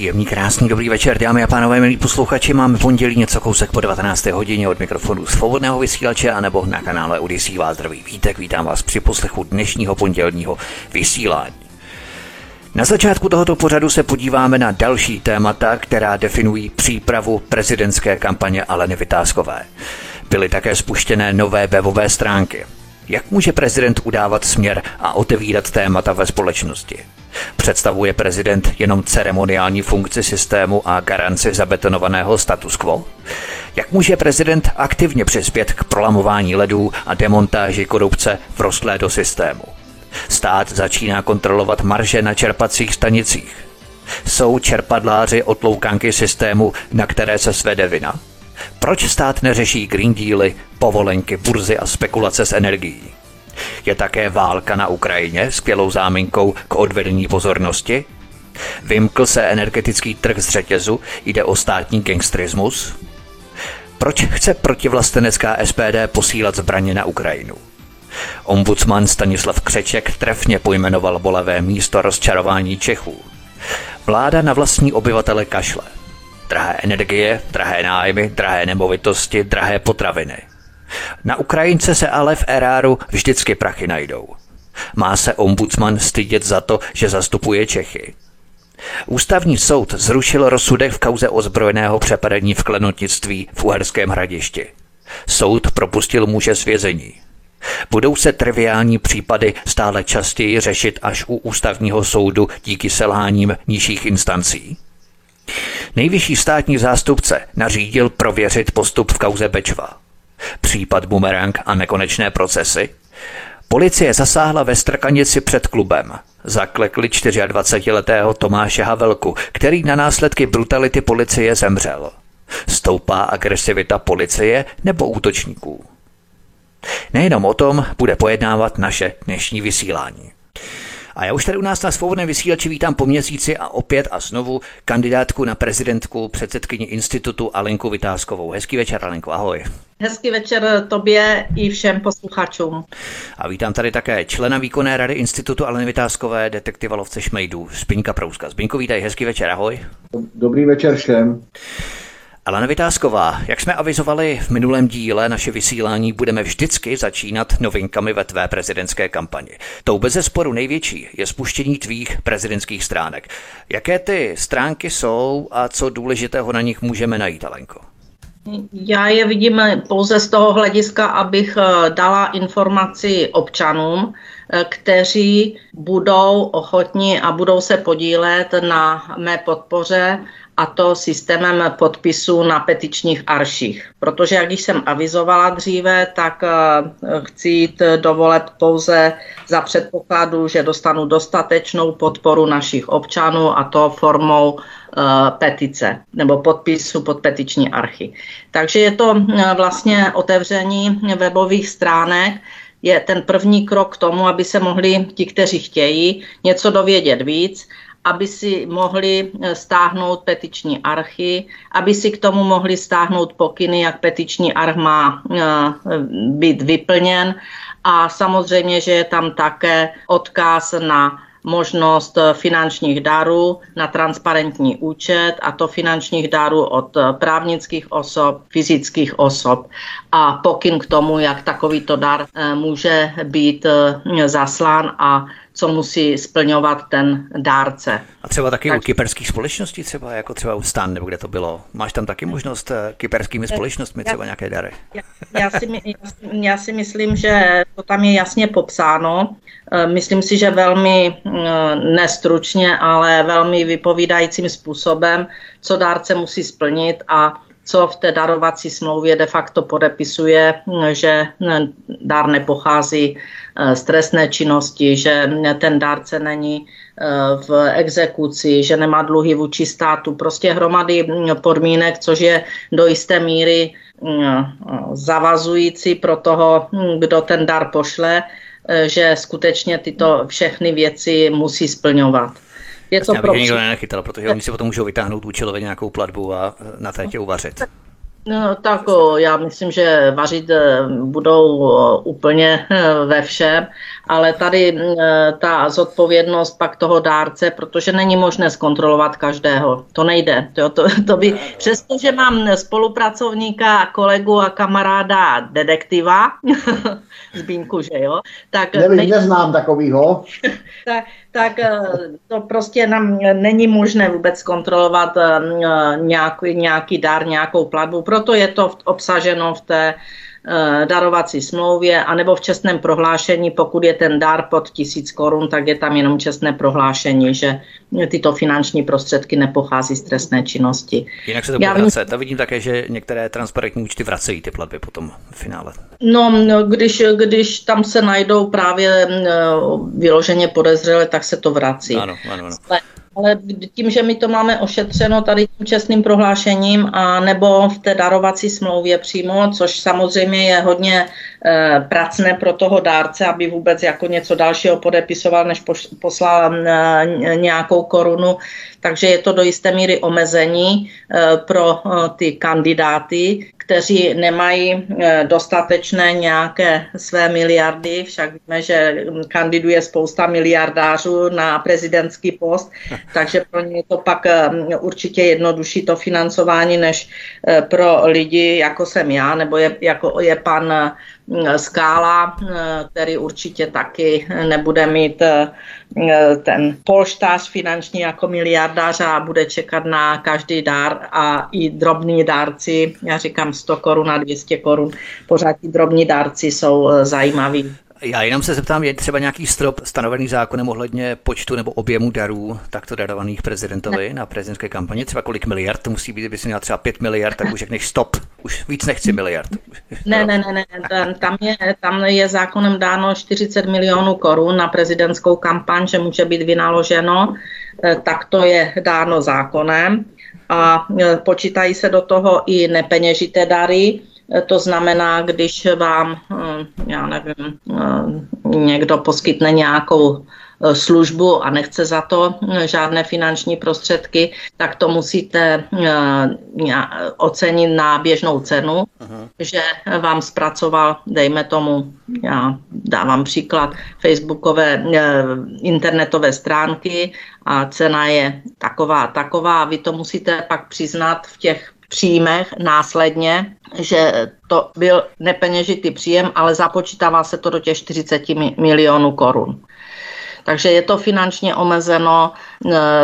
Příjemný, krásný, dobrý večer, dámy a pánové, milí posluchači. Máme pondělí něco kousek po 19. hodině od mikrofonu svobodného vysílače anebo na kanále Odisí vás zdraví vítek. Vítám vás při poslechu dnešního pondělního vysílání. Na začátku tohoto pořadu se podíváme na další témata, která definují přípravu prezidentské kampaně Aleny Vytázkové. Byly také spuštěné nové webové stránky. Jak může prezident udávat směr a otevírat témata ve společnosti? Představuje prezident jenom ceremoniální funkci systému a garanci zabetonovaného status quo? Jak může prezident aktivně přispět k prolamování ledů a demontáži korupce vrostlé do systému? Stát začíná kontrolovat marže na čerpacích stanicích. Jsou čerpadláři otloukanky systému, na které se svede vina? Proč stát neřeší Green Dealy, povolenky, burzy a spekulace s energií? Je také válka na Ukrajině skvělou záminkou k odvedení pozornosti? Vymkl se energetický trh z řetězu, jde o státní gangstrismus? Proč chce protivlastenecká SPD posílat zbraně na Ukrajinu? Ombudsman Stanislav Křeček trefně pojmenoval bolavé místo rozčarování Čechů. Vláda na vlastní obyvatele kašle. Drahé energie, drahé nájmy, drahé nemovitosti, drahé potraviny – na Ukrajince se ale v eráru vždycky prachy najdou. Má se ombudsman stydět za to, že zastupuje Čechy. Ústavní soud zrušil rozsudek v kauze ozbrojeného přepadení v klenotnictví v Uherském hradišti. Soud propustil muže z vězení. Budou se triviální případy stále častěji řešit až u ústavního soudu díky selháním nižších instancí? Nejvyšší státní zástupce nařídil prověřit postup v kauze Bečva případ bumerang a nekonečné procesy, policie zasáhla ve Strkanici před klubem. Zaklekli 24-letého Tomáše Havelku, který na následky brutality policie zemřel. Stoupá agresivita policie nebo útočníků? Nejenom o tom bude pojednávat naše dnešní vysílání. A já už tady u nás na svobodném vysílači vítám po měsíci a opět a znovu kandidátku na prezidentku předsedkyni institutu Alenku Vytázkovou. Hezký večer, Alenko, ahoj. Hezký večer tobě i všem posluchačům. A vítám tady také člena výkonné rady Institutu Aleny Vytázkové, detektiva lovce Šmejdů, Zbyňka Prouska. Zbyňko, vítaj, hezký večer, ahoj. Dobrý večer všem. Alena Vytázková, jak jsme avizovali v minulém díle, naše vysílání budeme vždycky začínat novinkami ve tvé prezidentské kampani. Tou bez sporu největší je spuštění tvých prezidentských stránek. Jaké ty stránky jsou a co důležitého na nich můžeme najít, Alenko? Já je vidím pouze z toho hlediska, abych eh, dala informaci občanům, eh, kteří budou ochotni a budou se podílet na mé podpoře a to systémem podpisů na petičních arších. Protože, jak když jsem avizovala dříve, tak eh, chci jít dovolet pouze za předpokladu, že dostanu dostatečnou podporu našich občanů a to formou eh, petice nebo podpisu pod petiční archy. Takže je to eh, vlastně otevření webových stránek, je ten první krok k tomu, aby se mohli ti, kteří chtějí, něco dovědět víc aby si mohli eh, stáhnout petiční archy, aby si k tomu mohli stáhnout pokyny, jak petiční arch má eh, být vyplněn. A samozřejmě, že je tam také odkaz na možnost finančních darů na transparentní účet a to finančních darů od právnických osob, fyzických osob a pokyn k tomu, jak takovýto dar eh, může být zaslán a co musí splňovat ten dárce. A třeba taky tak... u kyperských společností, třeba jako třeba u Stan, nebo kde to bylo. Máš tam taky možnost eh, kyperskými společnostmi třeba nějaké dary? Já, já, si, já si myslím, že to tam je jasně popsáno. Eh, myslím si, že velmi eh, nestručně, ale velmi vypovídajícím způsobem, co dárce musí splnit a co v té darovací smlouvě de facto podepisuje, že dar nepochází eh, z trestné činnosti, že ten dárce není eh, v exekuci, že nemá dluhy vůči státu, prostě hromady podmínek, což je do jisté míry mm, zavazující pro toho, kdo ten dar pošle že skutečně tyto všechny věci musí splňovat. Je to pro nikdo nenechytal, protože oni si potom můžou vytáhnout účelově nějakou platbu a na té tě uvařit. No, tak o, já myslím, že vařit e, budou úplně ve všem, ale tady e, ta zodpovědnost pak toho dárce, protože není možné zkontrolovat každého. To nejde. To, to, to by, přestože mám spolupracovníka, kolegu a kamaráda detektiva, Zbínku, že jo? Tak Nevím, nej... neznám takovýho. tak, tak to prostě nám není možné vůbec kontrolovat nějaký, nějaký dar, nějakou platbu proto je to obsaženo v té darovací smlouvě, anebo v čestném prohlášení, pokud je ten dar pod tisíc korun, tak je tam jenom čestné prohlášení, že tyto finanční prostředky nepochází z trestné činnosti. Jinak se to bude vracet. A vidím také, že některé transparentní účty vracejí ty platby potom v finále. No, no když, když tam se najdou právě eh, vyloženě podezřelé, tak se to vrací. Ano, ano, ano. Ale tím, že my to máme ošetřeno tady tím čestným prohlášením a nebo v té darovací smlouvě přímo, což samozřejmě je hodně pracné pro toho dárce, aby vůbec jako něco dalšího podepisoval, než poslal e, nějakou korunu. Takže je to do jisté míry omezení e, pro ty kandidáty, kteří nemají eh, dostatečné nějaké své miliardy, však víme, že kandiduje spousta miliardářů na prezidentský post, takže pro ně je to pak eh, určitě jednodušší to financování, než eh, pro lidi, jako jsem já, nebo je, jako je pan Skála, který určitě taky nebude mít ten polštář finanční jako miliardář a bude čekat na každý dár a i drobní dárci, já říkám 100 korun a 200 korun, pořád ti drobní dárci jsou zajímaví. Já jenom se zeptám, je třeba nějaký strop stanovený zákonem ohledně počtu nebo objemu darů takto darovaných prezidentovi ne. na prezidentské kampaně? Třeba kolik miliard to musí být, kdyby si měl třeba 5 miliard, tak už řekneš stop, už víc nechci miliard. Ne, ne, ne, ne, tam je, tam je zákonem dáno 40 milionů korun na prezidentskou kampaň, že může být vynaloženo, eh, tak to je dáno zákonem a eh, počítají se do toho i nepeněžité dary, to znamená, když vám, hm, já nevím, hm, někdo poskytne nějakou eh, službu a nechce za to žádné finanční prostředky, tak to musíte ocenit na běžnou cenu, Aha. že vám zpracoval, dejme tomu, já dávám příklad, facebookové eh, internetové stránky a cena je taková, taková. Vy to musíte pak přiznat v těch příjmech následně, že to byl nepeněžitý příjem, ale započítává se to do těch 40 milionů korun. Takže je to finančně omezeno,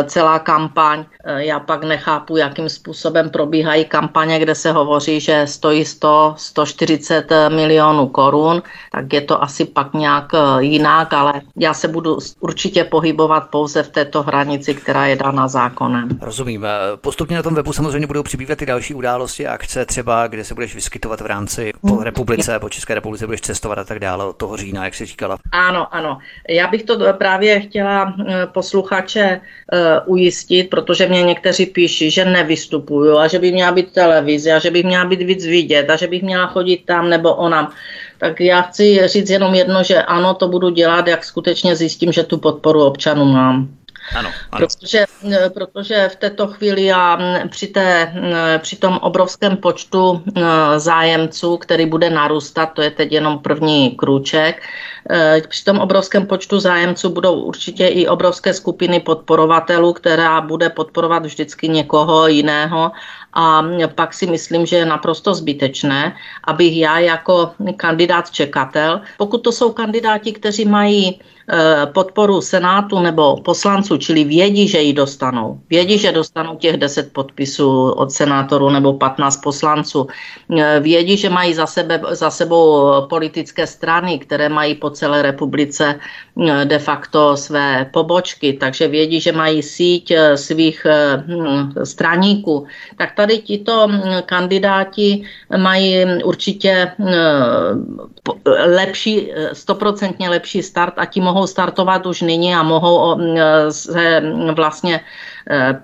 celá kampaň. E, já pak nechápu, jakým způsobem probíhají kampaně, kde se hovoří, že stojí 100, 140 milionů korun, tak je to asi pak nějak jinak, ale já se budu určitě pohybovat pouze v této hranici, která je dána zákonem. Rozumím. Postupně na tom webu samozřejmě budou přibývat i další události, akce třeba, kde se budeš vyskytovat v rámci po mm. republice, po České republice budeš cestovat a tak dále od toho října, jak jsi říkala. Ano, ano. Já bych to právě chtěla eh, posluchače eh, ujistit, protože mě někteří píší, že nevystupuju a že by měla být televize a že bych měla být víc vidět a že bych měla chodit tam nebo onam. Tak já chci říct jenom jedno, že ano, to budu dělat, jak skutečně zjistím, že tu podporu občanů mám. Ano, ano. Protože, eh, protože v této chvíli já při, té, při tom obrovském počtu zájemců, který bude narůstat, to je teď jenom první krůček, Eh, při tom obrovském počtu zájemců budou určitě i obrovské skupiny podporovatelů, která bude podporovat vždycky někoho jiného a pak si myslím, že je naprosto zbytečné, abych já jako kandidát čekatel, pokud to jsou kandidáti, kteří mají eh, podporu Senátu nebo poslanců, čili vědí, že ji dostanou. Vědí, že dostanou těch 10 podpisů od senátorů nebo 15 poslanců. Eh, vědí, že mají za, sebe, za sebou politické strany, které mají po celé republice eh, de facto své pobočky, takže vědí, že mají síť svých hm, straníků. Tak tady tito hm, kandidáti mají určitě hm, lepší, stoprocentně lepší start a ti mohou startovat už nyní a mohou se vlastně eh,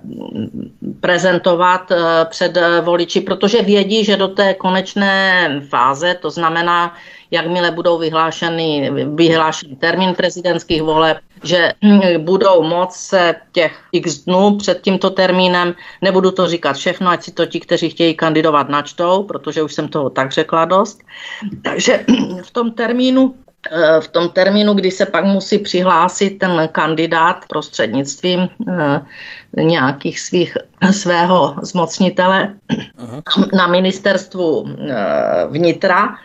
prezentovat eh, před voliči, protože vědí, že do té konečné fáze, to znamená jakmile budou vyhlášeny, vyhlášený termín prezidentských voleb, že budou moc se těch x dnů před tímto termínem, nebudu to říkat všechno, ať si to ti, kteří chtějí kandidovat, načtou, protože už jsem toho tak řekla dost. Takže v tom termínu v tom termínu, kdy se pak musí přihlásit ten kandidát prostřednictvím eh, nějakých svých, svého zmocnitele na ministerstvu eh, vnitra,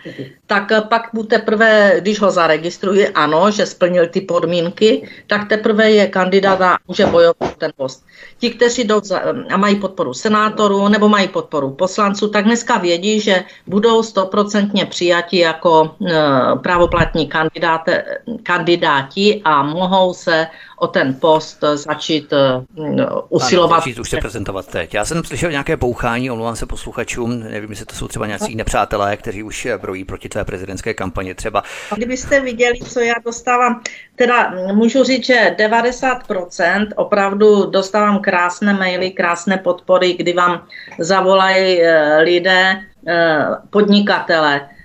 tak pak mu teprve, když ho zaregistruje, ano, že splnil ty podmínky, tak teprve je kandidát a může bojovat ten post. Ti, kteří jdou za, a mají podporu senátorů nebo mají podporu poslanců, tak dneska vědí, že budou stoprocentně přijati jako e, právoplatní kandidáti a mohou se o ten post začít uh, usilovat. Ano, začít už se prezentovat teď. Já jsem slyšel nějaké bouchání, omlouvám se posluchačům, nevím, jestli to jsou třeba nějací nepřátelé, kteří už brojí proti tvé prezidentské kampani třeba. Kdybyste viděli, co já dostávám, teda můžu říct, že 90% opravdu dostávám krásné maily, krásné podpory, kdy vám zavolají eh, lidé, eh, podnikatele, Eh,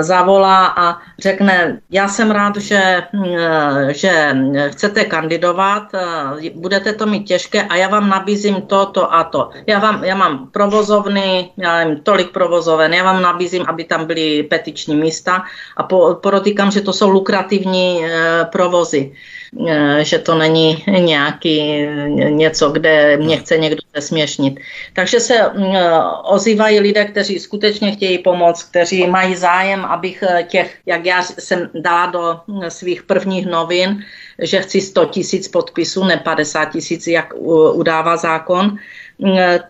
zavolá a řekne, já jsem rád, že, eh, že chcete kandidovat, eh, budete to mít těžké a já vám nabízím to, to a to. Já, vám, já mám provozovny, já mám tolik provozoven, já vám nabízím, aby tam byly petiční místa a po, porotýkám, že to jsou lukrativní provozy. Eh, že to není nějaký něco, kde mě chce někdo zesměšnit. Takže se mm, ozývají lidé, kteří skutečně chtějí pomoct, kteří mají zájem, abych eh, těch, jak já jsem dala do mm, svých prvních novin, že chci 100 tisíc podpisů, ne 50 tisíc, jak udává zákon, Eh,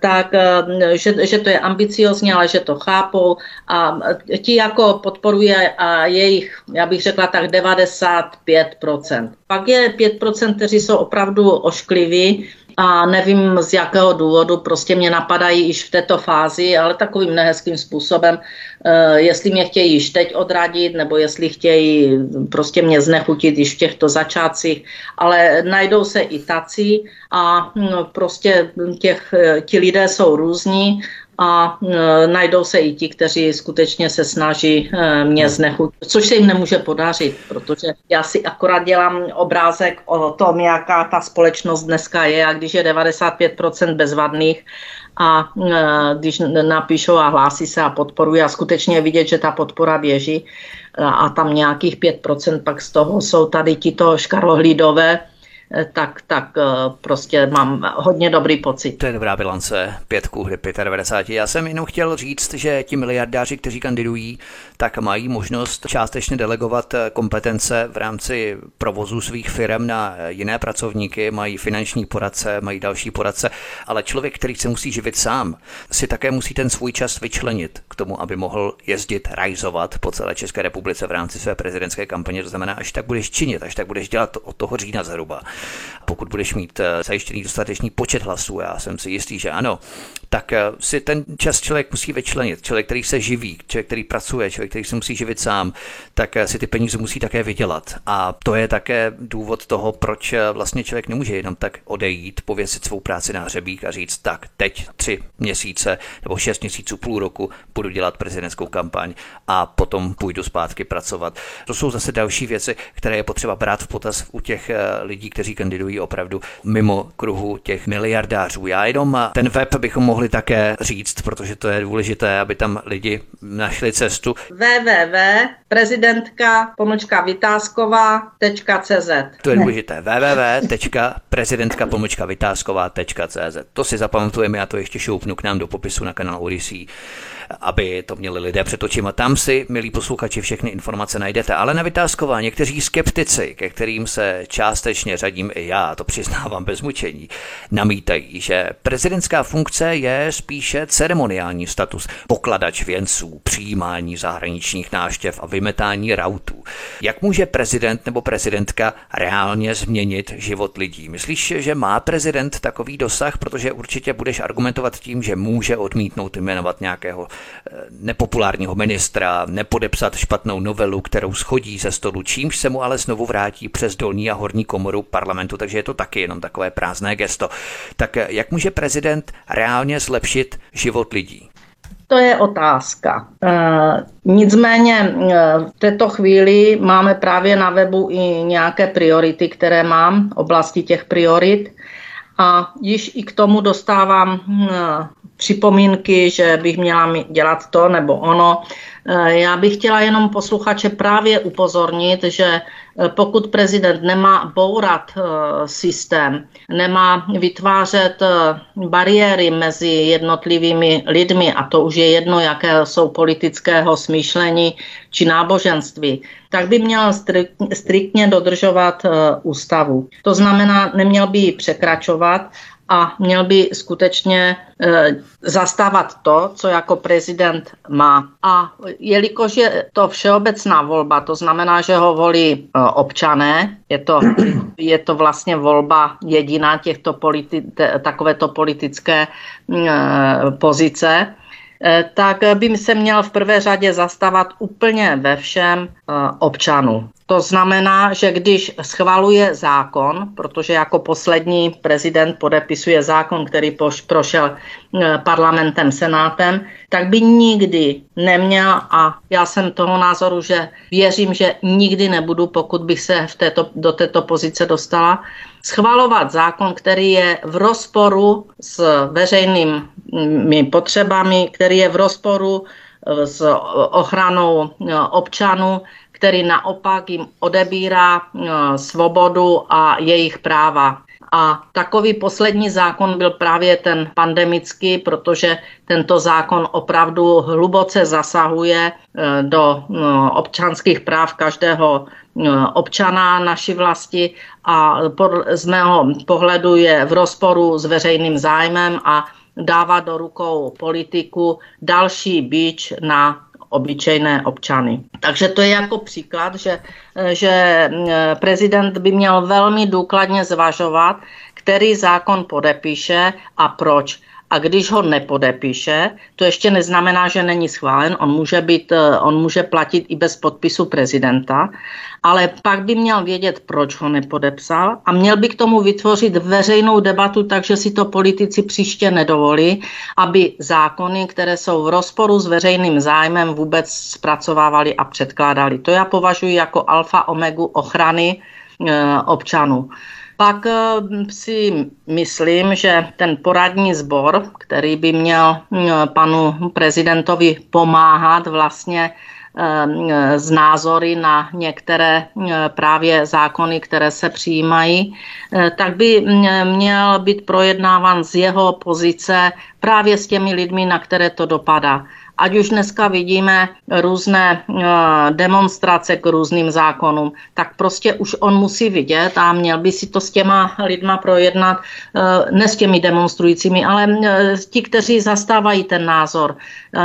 tak eh, že, že to je ambiciozní, ale že to chápou a ti jako podporuje a jejich, já bych řekla tak 95%. Pak je 5%, kteří jsou opravdu oškliví, a nevím z jakého důvodu, prostě mě napadají již v této fázi, ale takovým nehezkým způsobem, eh, jestli mě chtějí již teď odradit, nebo jestli chtějí prostě mě znechutit již v těchto začátcích, ale najdou se i tací a hm, prostě těch, eh, ti lidé jsou různí a e, najdou se i ti, kteří skutečně se snaží e, mě znechutit, což se jim nemůže podařit, protože já si akorát dělám obrázek o tom, jaká ta společnost dneska je a když je 95% bezvadných, a e, když napíšou a hlásí se a podporují a skutečně vidět, že ta podpora běží a tam nějakých 5% pak z toho jsou tady tito škarlohlídové, Eh, tak, tak eh, prostě mám hodně dobrý pocit. To je dobrá bilance, pětku hry 95. Já jsem jenom chtěl říct, že ti miliardáři, kteří kandidují, tak mají možnost částečně delegovat eh, kompetence v rámci provozu svých firm na jiné pracovníky, mají finanční poradce, mají další poradce, ale člověk, který se musí živit sám, si také musí ten svůj čas vyčlenit k tomu, aby mohl jezdit, rajzovat po celé České republice v rámci své prezidentské kampaně. To znamená, až tak budeš činit, až tak budeš dělat od toho října zhruba pokud budeš mít eh, zajištěný dostatečný počet hlasů, já jsem si jistý, že ano, tak eh, si ten čas člověk musí vyčlenit. Člověk, který se živí, člověk, který pracuje, člověk, který se musí živit sám, tak eh, si ty peníze musí také vydělat. A to je také důvod toho, proč vlastně člověk nemůže jenom tak odejít, pověsit svou práci na hřebík a říct, tak teď tři měsíce nebo šest měsíců, půl roku budu dělat prezidentskou kampaň a potom půjdu zpátky pracovat. To jsou zase další věci, které je potřeba brát v potaz u těch lidí, kteří kandidují opravdu mimo kruhu těch miliardářů. Já jenom ten web bychom mohli také říct, protože to je důležité, aby tam lidi našli cestu. www.prezidentka pomlčka vytázková.cz To je důležité. www.prezidentka pomlčka vytázková.cz To si zapamatujeme, já to ještě šoupnu k nám do popisu na kanál Odyssey aby to měli lidé před očima. Tam si, milí posluchači, všechny informace najdete. Ale na vytázková někteří skeptici, ke kterým se částečně řadím i já, to přiznávám bez mučení, namítají, že prezidentská funkce je spíše ceremoniální status, pokladač věnců, přijímání zahraničních náštěv a vymetání rautů. Jak může prezident nebo prezidentka reálně změnit život lidí? Myslíš, že má prezident takový dosah, protože určitě budeš argumentovat tím, že může odmítnout jmenovat nějakého nepopulárního ministra, nepodepsat špatnou novelu, kterou schodí ze stolu, čímž se mu ale znovu vrátí přes dolní a horní komoru parlamentu, takže je to taky jenom takové prázdné gesto. Tak jak může prezident reálně zlepšit život lidí? To je otázka. E, nicméně v této chvíli máme právě na webu i nějaké priority, které mám, oblasti těch priorit. A již i k tomu dostávám připomínky, že bych měla dělat to nebo ono. Eh, já bych chtěla jenom posluchače právě upozornit, že eh, pokud prezident nemá bourat eh, systém, nemá vytvářet bariéry mezi jednotlivými lidmi, a to už je jedno, jaké jsou politického smýšlení či náboženství, tak by měl striktně dodržovat ústavu. To znamená, neměl by ji překračovat a měl by skutečně e, zastávat to, co jako prezident má. A jelikož je to všeobecná volba, to znamená, že ho volí e, občané, je to, je to vlastně volba jediná těchto politi- te, takovéto politické e, pozice, tak by se měl v prvé řadě zastavat úplně ve všem občanů. To znamená, že když schvaluje zákon, protože jako poslední prezident podepisuje zákon, který poš, prošel eh, parlamentem, senátem, tak by nikdy neměl, a já jsem toho názoru, že věřím, že nikdy nebudu, pokud bych se v této, do této pozice dostala, schvalovat zákon, který je v rozporu s veřejnými potřebami, který je v rozporu eh, s ochranou eh, občanů, který naopak jim odebírá eh, svobodu a jejich práva. A takový poslední zákon byl právě ten pandemický, protože tento zákon opravdu hluboce zasahuje eh, do eh, občanských práv každého občana naší vlasti a z mého pohledu je v rozporu s veřejným zájmem a dává do rukou politiku další bič na obyčejné občany. Takže to je jako příklad, že, že eh, prezident by měl velmi důkladně zvažovat, který zákon podepíše a proč. A když ho nepodepíše, to ještě neznamená, že není schválen, on může, být, eh, on může platit i bez podpisu prezidenta, ale pak by měl vědět, proč ho nepodepsal a měl by k tomu vytvořit veřejnou debatu, takže si to politici příště nedovolí, aby zákony, které jsou v rozporu s veřejným zájmem, vůbec zpracovávali a předkládali. To já považuji jako alfa omegu ochrany e, občanů. Pak eh, si myslím, že ten poradní sbor, který by měl eh, panu prezidentovi pomáhat vlastně eh, z názory na některé právě zákony, které se přijímají, tak by měl být projednáván z jeho pozice právě s těmi lidmi, na které to dopadá ať už dneska vidíme různé eh, demonstrace k různým zákonům, tak prostě už on musí vidět a měl by si to s těma lidma projednat, eh, ne s těmi demonstrujícími, ale eh, ti, kteří zastávají ten názor,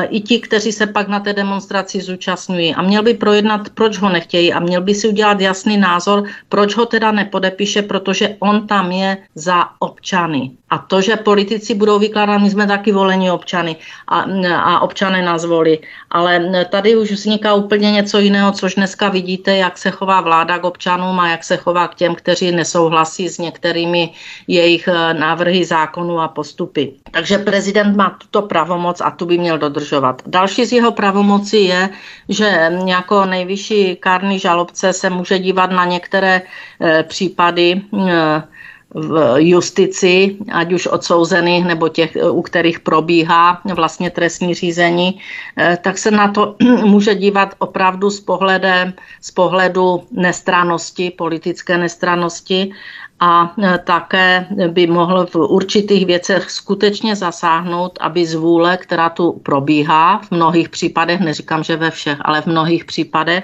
i ti, kteří se pak na té demonstraci zúčastňují. A měl by projednat, proč ho nechtějí a měl by si udělat jasný názor, proč ho teda nepodepíše, protože on tam je za občany. A to, že politici budou vykládat, my jsme taky volení občany a, a občané nás. Ale tady už vzniká úplně něco jiného, což dneska vidíte, jak se chová vláda k občanům a jak se chová k těm, kteří nesouhlasí s některými jejich eh, návrhy zákonů a postupy. Takže prezident má tuto pravomoc a tu by měl dodržovat. Další z jeho pravomoci je, že jako nejvyšší kárný žalobce se může dívat na některé e, případy e, v justici, ať už odsouzených nebo těch, u kterých probíhá vlastně trestní řízení, eh, tak se na to může dívat opravdu z, pohledem, z pohledu nestranosti, politické nestranosti a eh, také by mohl v určitých věcech skutečně zasáhnout, aby zvůle, která tu probíhá, v mnohých případech, neříkám, že ve všech, ale v mnohých případech,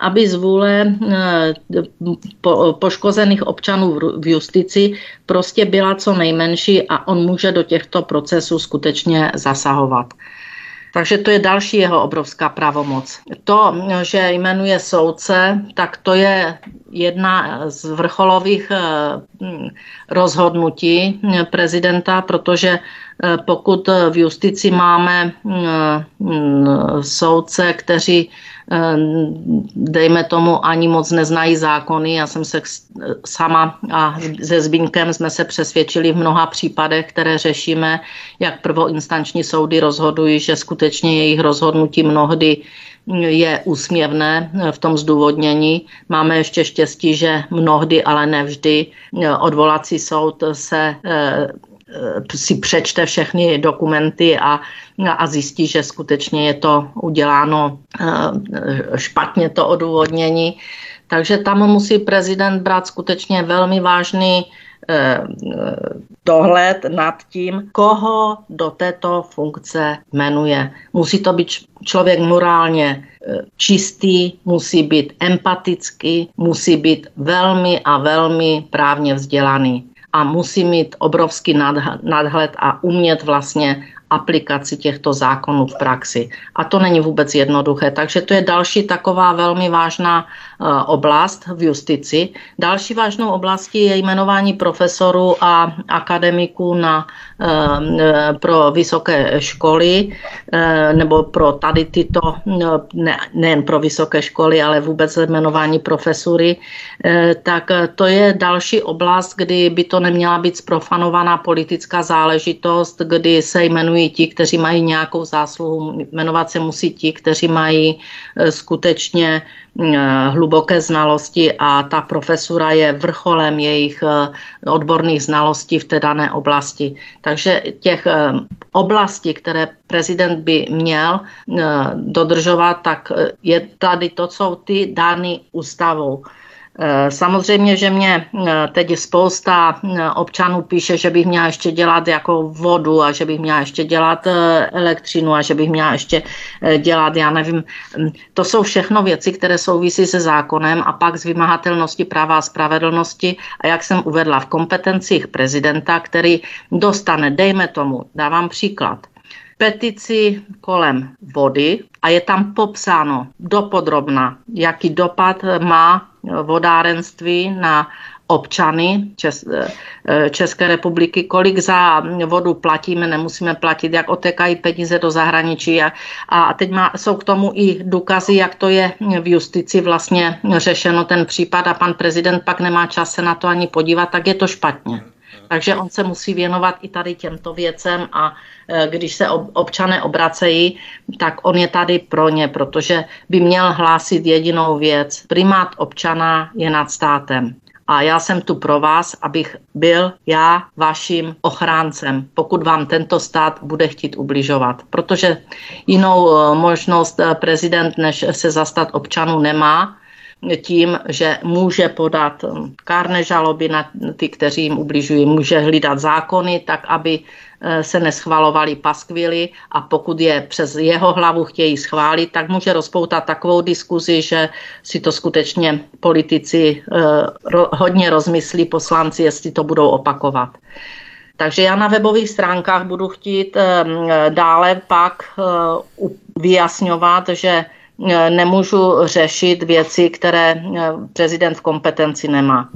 aby z vůle eh, poškozených občanů v justici prostě byla co nejmenší a on může do těchto procesů skutečně zasahovat. Takže to je další jeho obrovská pravomoc. To, že jmenuje soudce, tak to je jedna z vrcholových eh, rozhodnutí prezidenta, protože eh, pokud v justici máme soudce, kteří dejme tomu, ani moc neznají zákony. Já jsem se sama a se Zbínkem jsme se přesvědčili v mnoha případech, které řešíme, jak prvoinstanční soudy rozhodují, že skutečně jejich rozhodnutí mnohdy je úsměvné v tom zdůvodnění. Máme ještě štěstí, že mnohdy, ale nevždy odvolací soud se si přečte všechny dokumenty a, a zjistí, že skutečně je to uděláno špatně to odůvodnění. Takže tam musí prezident brát skutečně velmi vážný Eh, dohled nad tím, koho do této funkce jmenuje. Musí to být člověk morálně eh, čistý, musí být empatický, musí být velmi a velmi právně vzdělaný a musí mít obrovský nadhled a umět vlastně aplikaci těchto zákonů v praxi. A to není vůbec jednoduché. Takže to je další taková velmi vážná oblast v justici. Další vážnou oblastí je jmenování profesorů a akademiků na, eh, pro vysoké školy eh, nebo pro tady tyto, ne, nejen pro vysoké školy, ale vůbec jmenování profesury, tak to je další oblast, kdy by to neměla být sprofanovaná politická záležitost, kdy se jmenují ti, kteří mají nějakou zásluhu, jmenovat se musí ti, kteří mají e, skutečně e, hluboké znalosti a ta profesura je vrcholem jejich e, odborných znalostí v té dané oblasti. Takže těch oblastí, které prezident by měl dodržovat, tak je tady to, co ty dány ústavou. Eh, samozřejmě, že mě eh, teď spousta eh, občanů píše, že bych měla ještě dělat jako vodu a že bych měla ještě dělat elektřinu a že bych měla ještě dělat, já nevím, hm, to jsou všechno věci, které souvisí se zákonem a pak z vymahatelnosti práva a spravedlnosti. A jak jsem uvedla v kompetencích prezidenta, který dostane, dejme tomu, dávám příklad, petici kolem vody a je tam popsáno dopodrobna, jaký dopad má vodárenství na občany České republiky, kolik za vodu platíme, nemusíme platit, jak otekají peníze do zahraničí. A, a teď má, jsou k tomu i důkazy, jak to je v justici vlastně řešeno ten případ a pan prezident pak nemá čas se na to ani podívat, tak je to špatně. Takže on se musí věnovat i tady těmto věcem a e, když se občané obracejí, tak on je tady pro ně, protože by měl hlásit jedinou věc. Primát občana je nad státem. A já jsem tu pro vás, abych byl já vaším ochráncem, pokud vám tento stát bude chtít ubližovat. Protože jinou e, možnost e, prezident, než se zastat občanů, nemá tím, že může podat um, kárné žaloby na ty, kteří jim ubližují, může hlídat zákony tak, aby eh, se neschvalovaly paskvily a pokud je přes jeho hlavu chtějí schválit, tak může rozpoutat takovou diskuzi, že si to skutečně politici eh, hodně rozmyslí poslanci, jestli to budou opakovat. Takže já na webových stránkách budu chtít eh, dále pak vyjasňovat, že nemůžu řešit věci, které e, prezident v kompetenci nemá.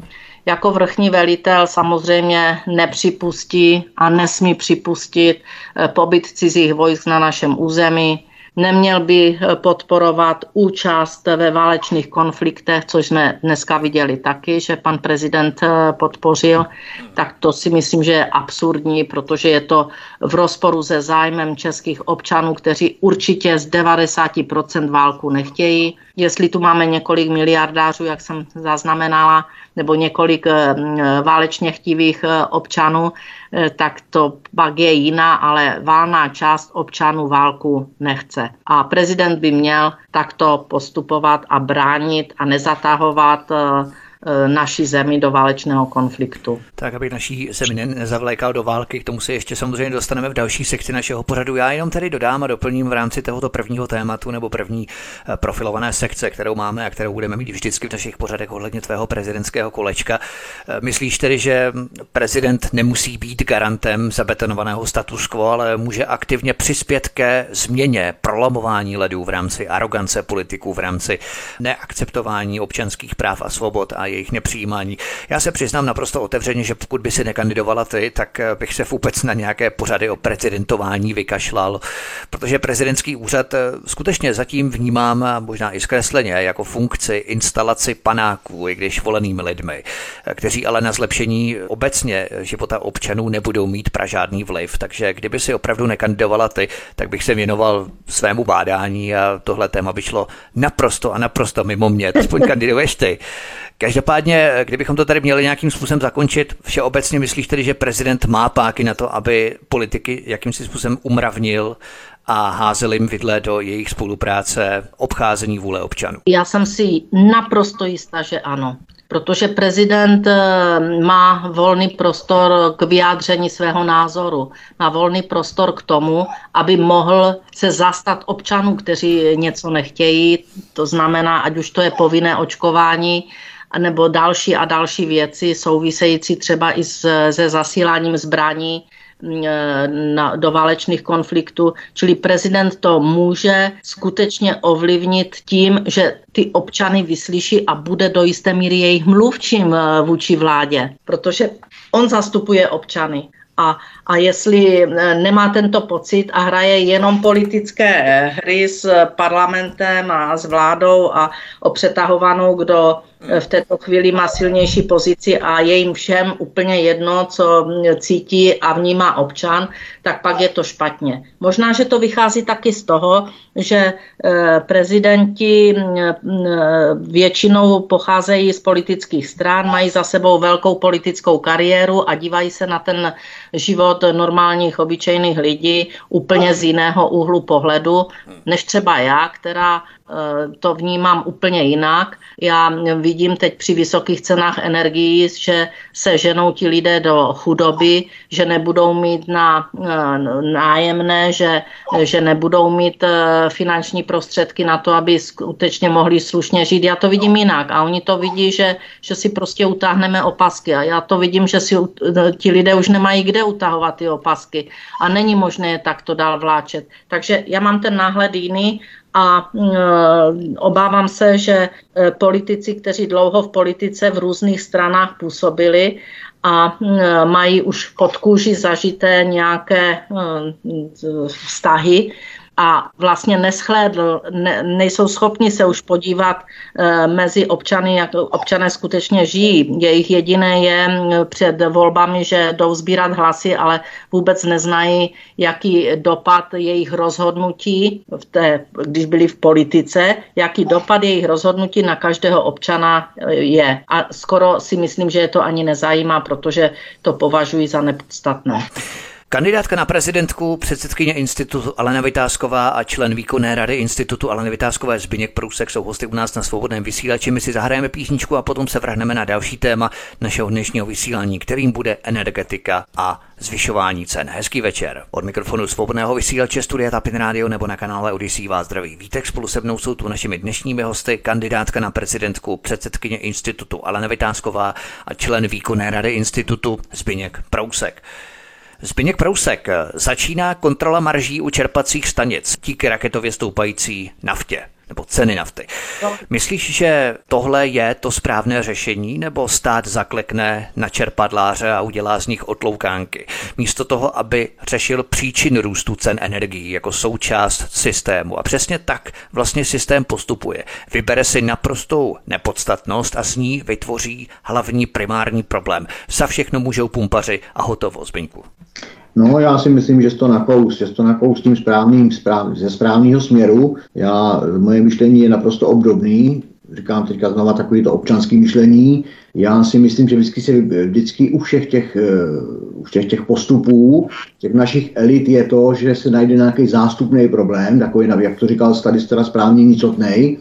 Jako vrchní velitel samozřejmě nepřipustí a nesmí připustit e, pobyt cizích vojsk na našem území, Neměl by eh, podporovat účast ve válečných konfliktech, což jsme dneska viděli taky, že pan prezident eh, podpořil. Tak to si myslím, že je absurdní, protože je to v rozporu se zájmem českých občanů, kteří určitě z 90% válku nechtějí. Jestli tu máme několik miliardářů, jak jsem zaznamenala, nebo několik eh, válečně chtivých občanů, Eh, tak to pak je jiná, ale válná část občanů válku nechce. A prezident by měl takto postupovat a bránit a nezatahovat eh, Eh, naší zemi do válečného konfliktu. Tak, aby naší zemi nezavlékal do války, k tomu se ještě samozřejmě dostaneme v další sekci našeho pořadu. Já jenom tady dodám a doplním v rámci tohoto prvního tématu nebo první eh, profilované sekce, kterou máme a kterou budeme mít vždycky v našich pořadech ohledně tvého prezidentského kolečka. Eh, myslíš tedy, že prezident nemusí být garantem zabetonovaného status quo, ale může aktivně přispět ke změně, prolamování ledů v rámci arogance politiků, v rámci neakceptování občanských práv a svobod a jejich nepřijímání. Já se přiznám naprosto otevřeně, že pokud by si nekandidovala ty, tak eh, bych se vůbec na nějaké pořady o prezidentování vykašlal, protože prezidentský úřad skutečně zatím vnímám, možná i zkresleně, jako funkci instalaci panáků, i když volenými lidmi, kteří ale na zlepšení obecně života občanů nebudou mít pra žádný vliv. Takže kdyby si opravdu nekandidovala ty, tak bych se věnoval svému bádání a tohle téma by šlo naprosto a naprosto mimo mě. Aspoň kandiduješ ty. Každopádně, kdybychom to tady měli nějakým způsobem zakončit, všeobecně myslíš tedy, že prezident má páky na to, aby politiky jakýmsi způsobem umravnil a házel jim vidle do jejich spolupráce, obcházení vůle občanů? Já jsem si naprosto jistá, že ano. Protože prezident eh, má volný prostor k vyjádření svého názoru, má volný prostor k tomu, aby mohl se zastat občanů, kteří něco nechtějí, to znamená, ať už to je povinné očkování, nebo další a další věci související třeba i se zasíláním zbraní na, do válečných konfliktů. Čili prezident to může skutečně ovlivnit tím, že ty občany vyslyší a bude do jisté míry jejich mluvčím eh, vůči vládě, protože on zastupuje občany. A, a jestli eh, nemá tento pocit a hraje jenom politické hry s parlamentem a s vládou a o přetahovanou, kdo v této chvíli má silnější pozici a je jim všem úplně jedno, co cítí a vnímá občan, tak pak je to špatně. Možná, že to vychází taky z toho, že eh, prezidenti eh, většinou pocházejí z politických stran, mají za sebou velkou politickou kariéru a dívají se na ten život normálních, obyčejných lidí úplně z jiného úhlu pohledu, než třeba já, která to vnímám úplně jinak. Já vidím teď při vysokých cenách energií, že se ženou ti lidé do chudoby, že nebudou mít na eh, nájemné, že, že nebudou mít eh, finanční prostředky na to, aby skutečně mohli slušně žít. Já to vidím jinak a oni to vidí, že, že si prostě utáhneme opasky a já to vidím, že si ti lidé už nemají kde utahovat ty opasky a není možné je takto dál vláčet. Takže já mám ten náhled jiný a e, obávám se, že e, politici, kteří dlouho v politice v různých stranách působili a e, mají už pod kůži zažité nějaké vztahy, a vlastně neschlédl, ne, nejsou schopni se už podívat e, mezi občany, jak občané skutečně žijí. Jejich jediné je před volbami, že jdou sbírat hlasy, ale vůbec neznají, jaký dopad jejich rozhodnutí, v té, když byli v politice, jaký dopad jejich rozhodnutí na každého občana eh, je. A skoro si myslím, že je to ani nezajímá, protože to považují za nepodstatné. Kandidátka na prezidentku, předsedkyně institutu Alena Vytázková a člen výkonné rady institutu Alena Vytázkové Zbyněk Prousek jsou hosty u nás na svobodném vysílači. My si zahrajeme písničku a potom se vrhneme na další téma našeho dnešního vysílání, kterým bude energetika a zvyšování cen. Hezký večer. Od mikrofonu svobodného vysílače Studia Tapin Radio nebo na kanále Odisí vás zdraví. Vítek spolu se mnou jsou tu našimi dnešními hosty, kandidátka na prezidentku, předsedkyně institutu Alena Vytázková a člen výkonné rady institutu Zbyněk Prousek. Zbyněk Prousek, začíná kontrola marží u čerpacích stanic díky raketově stoupající naftě nebo ceny nafty. No. Myslíš, že tohle je to správné řešení, nebo stát zaklekne na čerpadláře a udělá z nich otloukánky, místo toho, aby řešil příčiny růstu cen energií jako součást systému. A přesně tak vlastně systém postupuje. Vybere si naprostou nepodstatnost a z ní vytvoří hlavní primární problém. Za všechno můžou pumpaři a hotovo, Zbyňku. No, já si myslím, že to nakous, že to nakous tím správným, správ, ze správného směru. Já, moje myšlení je naprosto obdobný, říkám teďka znova takový to občanský myšlení. Já si myslím, že vždycky, se, vždycky u všech těch, uh, u všech těch postupů, těch našich elit je to, že se najde nějaký zástupný problém, takový, jak to říkal tady správně nicotnej,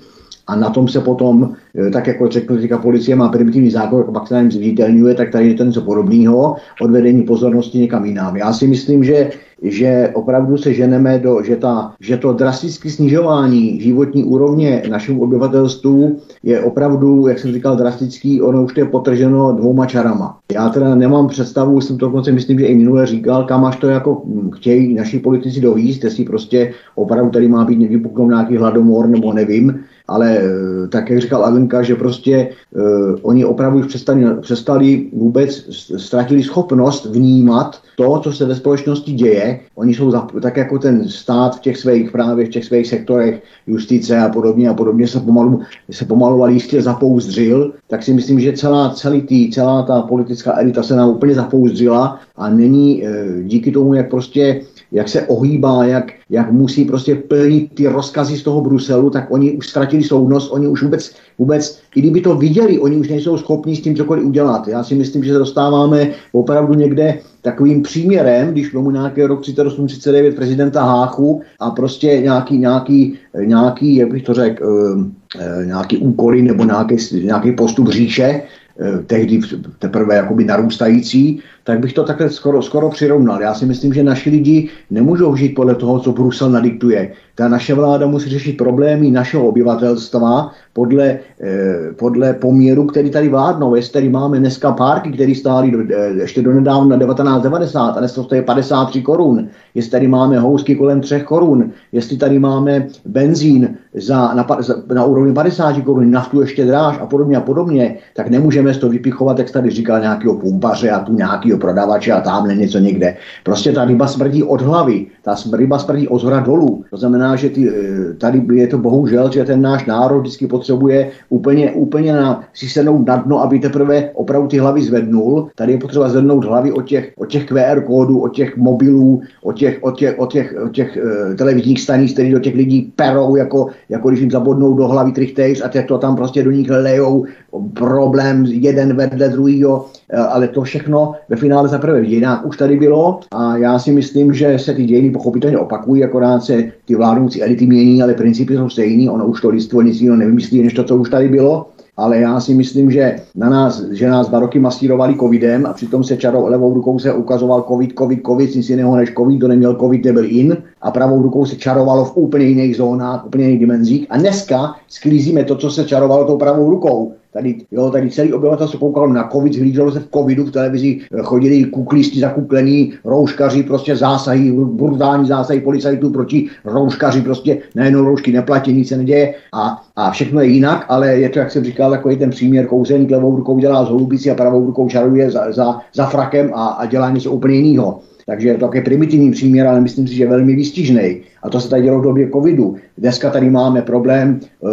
a na tom se potom, eh, tak jako řekl, říká policie má primitivní zákon, jako pak se nám zviditelňuje, tak tady je to něco podobného, odvedení pozornosti někam jinam. Já si myslím, že že opravdu se ženeme do, že, ta, že to drastické snižování životní úrovně našemu obyvatelstvu je opravdu, jak jsem říkal, drastický, ono už je potrženo dvouma čarama. Já teda nemám představu, jsem to dokonce myslím, že i minule říkal, kam až to jako chtějí naši politici dovíst, jestli prostě opravdu tady má být vypuknout nějaký hladomor nebo nevím, ale tak jak říkal Alenka, že prostě uh, oni opravdu už přestali, přestali vůbec, ztratili schopnost vnímat to, co se ve společnosti děje. Oni jsou za, tak jako ten stát v těch svých právě v těch svých sektorech justice a podobně a podobně se pomalu, se pomalu jistě zapouzdřil, tak si myslím, že celá, celý tý, celá ta politická elita se nám úplně zapouzdřila a není e, díky tomu, jak prostě jak se ohýbá, jak, jak musí prostě plnit ty rozkazy z toho Bruselu, tak oni už ztratili soudnost, oni už vůbec, vůbec, i kdyby to viděli, oni už nejsou schopni s tím cokoliv udělat. Já si myslím, že se dostáváme opravdu někde takovým příměrem, když mu nějaký rok 38-39 prezidenta Háchu a prostě nějaký, nějaký, nějaký jak bych to řekl, eh, eh, nějaký úkoly nebo nějaký, nějaký postup říše, eh, tehdy teprve jakoby narůstající, tak bych to takhle skoro, skoro přirovnal. Já si myslím, že naši lidi nemůžou žít podle toho, co Brusel nadiktuje. Ta naše vláda musí řešit problémy našeho obyvatelstva podle, eh, podle poměru, který tady vládnou. Jestli tady máme dneska párky, které stály eh, ještě do nedávna 1990 a dnes to stojí 53 korun. Jestli tady máme housky kolem 3 korun, jestli tady máme benzín za, na, za, na úrovni 50 korun, naftu ještě dráž a podobně a podobně, tak nemůžeme z toho vypichovat, jak tady říkal nějakého pumpaře a tu nějaký nějakého prodavače a tamhle něco někde. Prostě ta ryba smrdí od hlavy, ta ryba smrdí od zhora dolů. To znamená, že ty, eh, tady je to bohužel, že ten náš národ vždycky potřebuje úplně, úplně na, si sednout na dno, aby teprve opravdu ty hlavy zvednul. Tady je potřeba zvednout hlavy od těch, od těch QR kódů, od těch mobilů, od těch, od těch, od těch, od těch uh, televizních stanic, které do těch lidí perou, jako, jako když jim zabodnou do hlavy trichtejř a to tam prostě do nich lejou problém jeden vedle druhého, eh, ale to všechno ve finále za prvé v dějinách už tady bylo a já si myslím, že se ty dějiny pochopitelně opakují, akorát se ty vládnoucí elity mění, ale principy jsou stejný, ono už to lidstvo nic jiného nevymyslí, než to, co už tady bylo. Ale já si myslím, že na nás, že nás dva roky masírovali covidem a přitom se čarou levou rukou se ukazoval covid, covid, covid, nic jiného než covid, kdo neměl covid, nebyl in. A pravou rukou se čarovalo v úplně jiných zónách, úplně jiných dimenzích. A dneska sklízíme to, co se čarovalo tou pravou rukou. Tady, jo, tady celý obyvatelstvo koukalo na covid, zhlíželo se v covidu v televizi, chodili kuklisti zakuklení, rouškaři, prostě zásahy, brutální zásahy policajtů proti rouškaři, prostě najednou roušky neplatí, nic se neděje a, a všechno je jinak, ale je to, jak jsem říkal, takový ten příměr, kouzelník levou rukou dělá z holubici a pravou rukou čaruje za, za, za frakem a, a dělá něco úplně jiného. Takže je to také primitivní příměr, ale myslím si, že velmi výstižný. A to se tady dělo v době covidu. Dneska tady máme problém uh,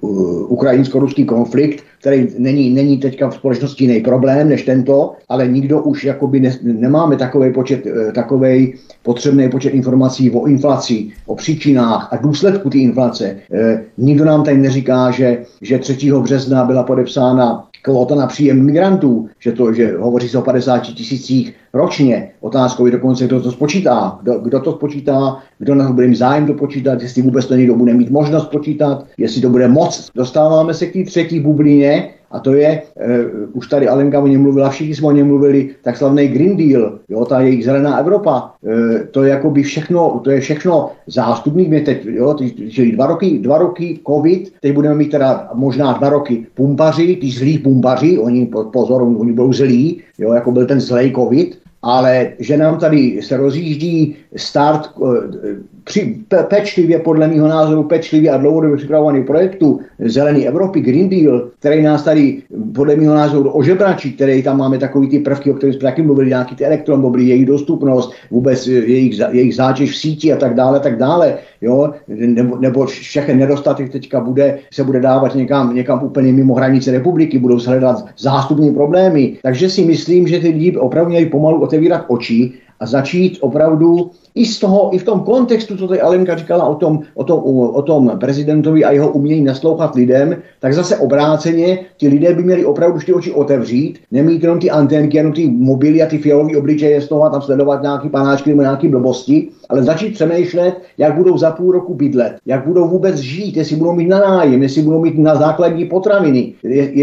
uh, ukrajinsko-ruský konflikt, který není, není teďka v společnosti jiný problém než tento, ale nikdo už jakoby ne, nemáme takový počet, uh, takový potřebný počet informací o inflaci, o příčinách a důsledku té inflace. Uh, nikdo nám tady neříká, že, že 3. března byla podepsána kvota na příjem migrantů, že to, že hovoří se o 50 tisících ročně. Otázkou je dokonce, kdo to spočítá. Kdo, kdo to spočítá, kdo na to bude mít zájem to počítat, jestli vůbec to někdo bude mít možnost počítat, jestli to bude moc. Dostáváme se k té třetí bublině, a to je, uh, už tady Alenka o něm mluvila, všichni jsme o něm mluvili, tak slavný Green Deal, jo, ta jejich zelená Evropa, uh, to je jako by všechno, to je všechno zástupných, mě teď, jo, čili dva roky, dva roky covid, teď budeme mít teda možná dva roky pumpaři, ty zlí pumpaři, oni, pozor, oni budou zlí, jo, jako byl ten zlej covid, ale že nám tady se rozjíždí start eh, při, pe, pečlivě, podle mého názoru, pečlivě a dlouhodobě připravovaný projektu Zelený Evropy, Green Deal, který nás tady, podle mého názoru, ožebračí, který tam máme takový ty prvky, o kterých jsme taky mluvili, nějaký ty elektromobily, jejich dostupnost, vůbec jejich, jejich zátěž v síti a tak dále, tak dále, jo, nebo, nebo všechny nedostatek teďka bude, se bude dávat někam, někam úplně mimo hranice republiky, budou se hledat zástupní problémy. Takže si myslím, že ty lidi opravdu měli pomalu otevírat oči a začít opravdu i z toho, i v tom kontextu, co tady Alenka říkala o tom, o tom, o tom prezidentovi a jeho umění naslouchat lidem, tak zase obráceně ti lidé by měli opravdu ty oči otevřít, nemít jenom ty anténky, jenom ty mobily a ty fialové obličeje z toho a tam sledovat nějaký panáčky nebo nějaké blbosti, ale začít přemýšlet, jak budou za půl roku bydlet, jak budou vůbec žít, jestli budou mít na nájem, jestli budou mít na základní potraviny,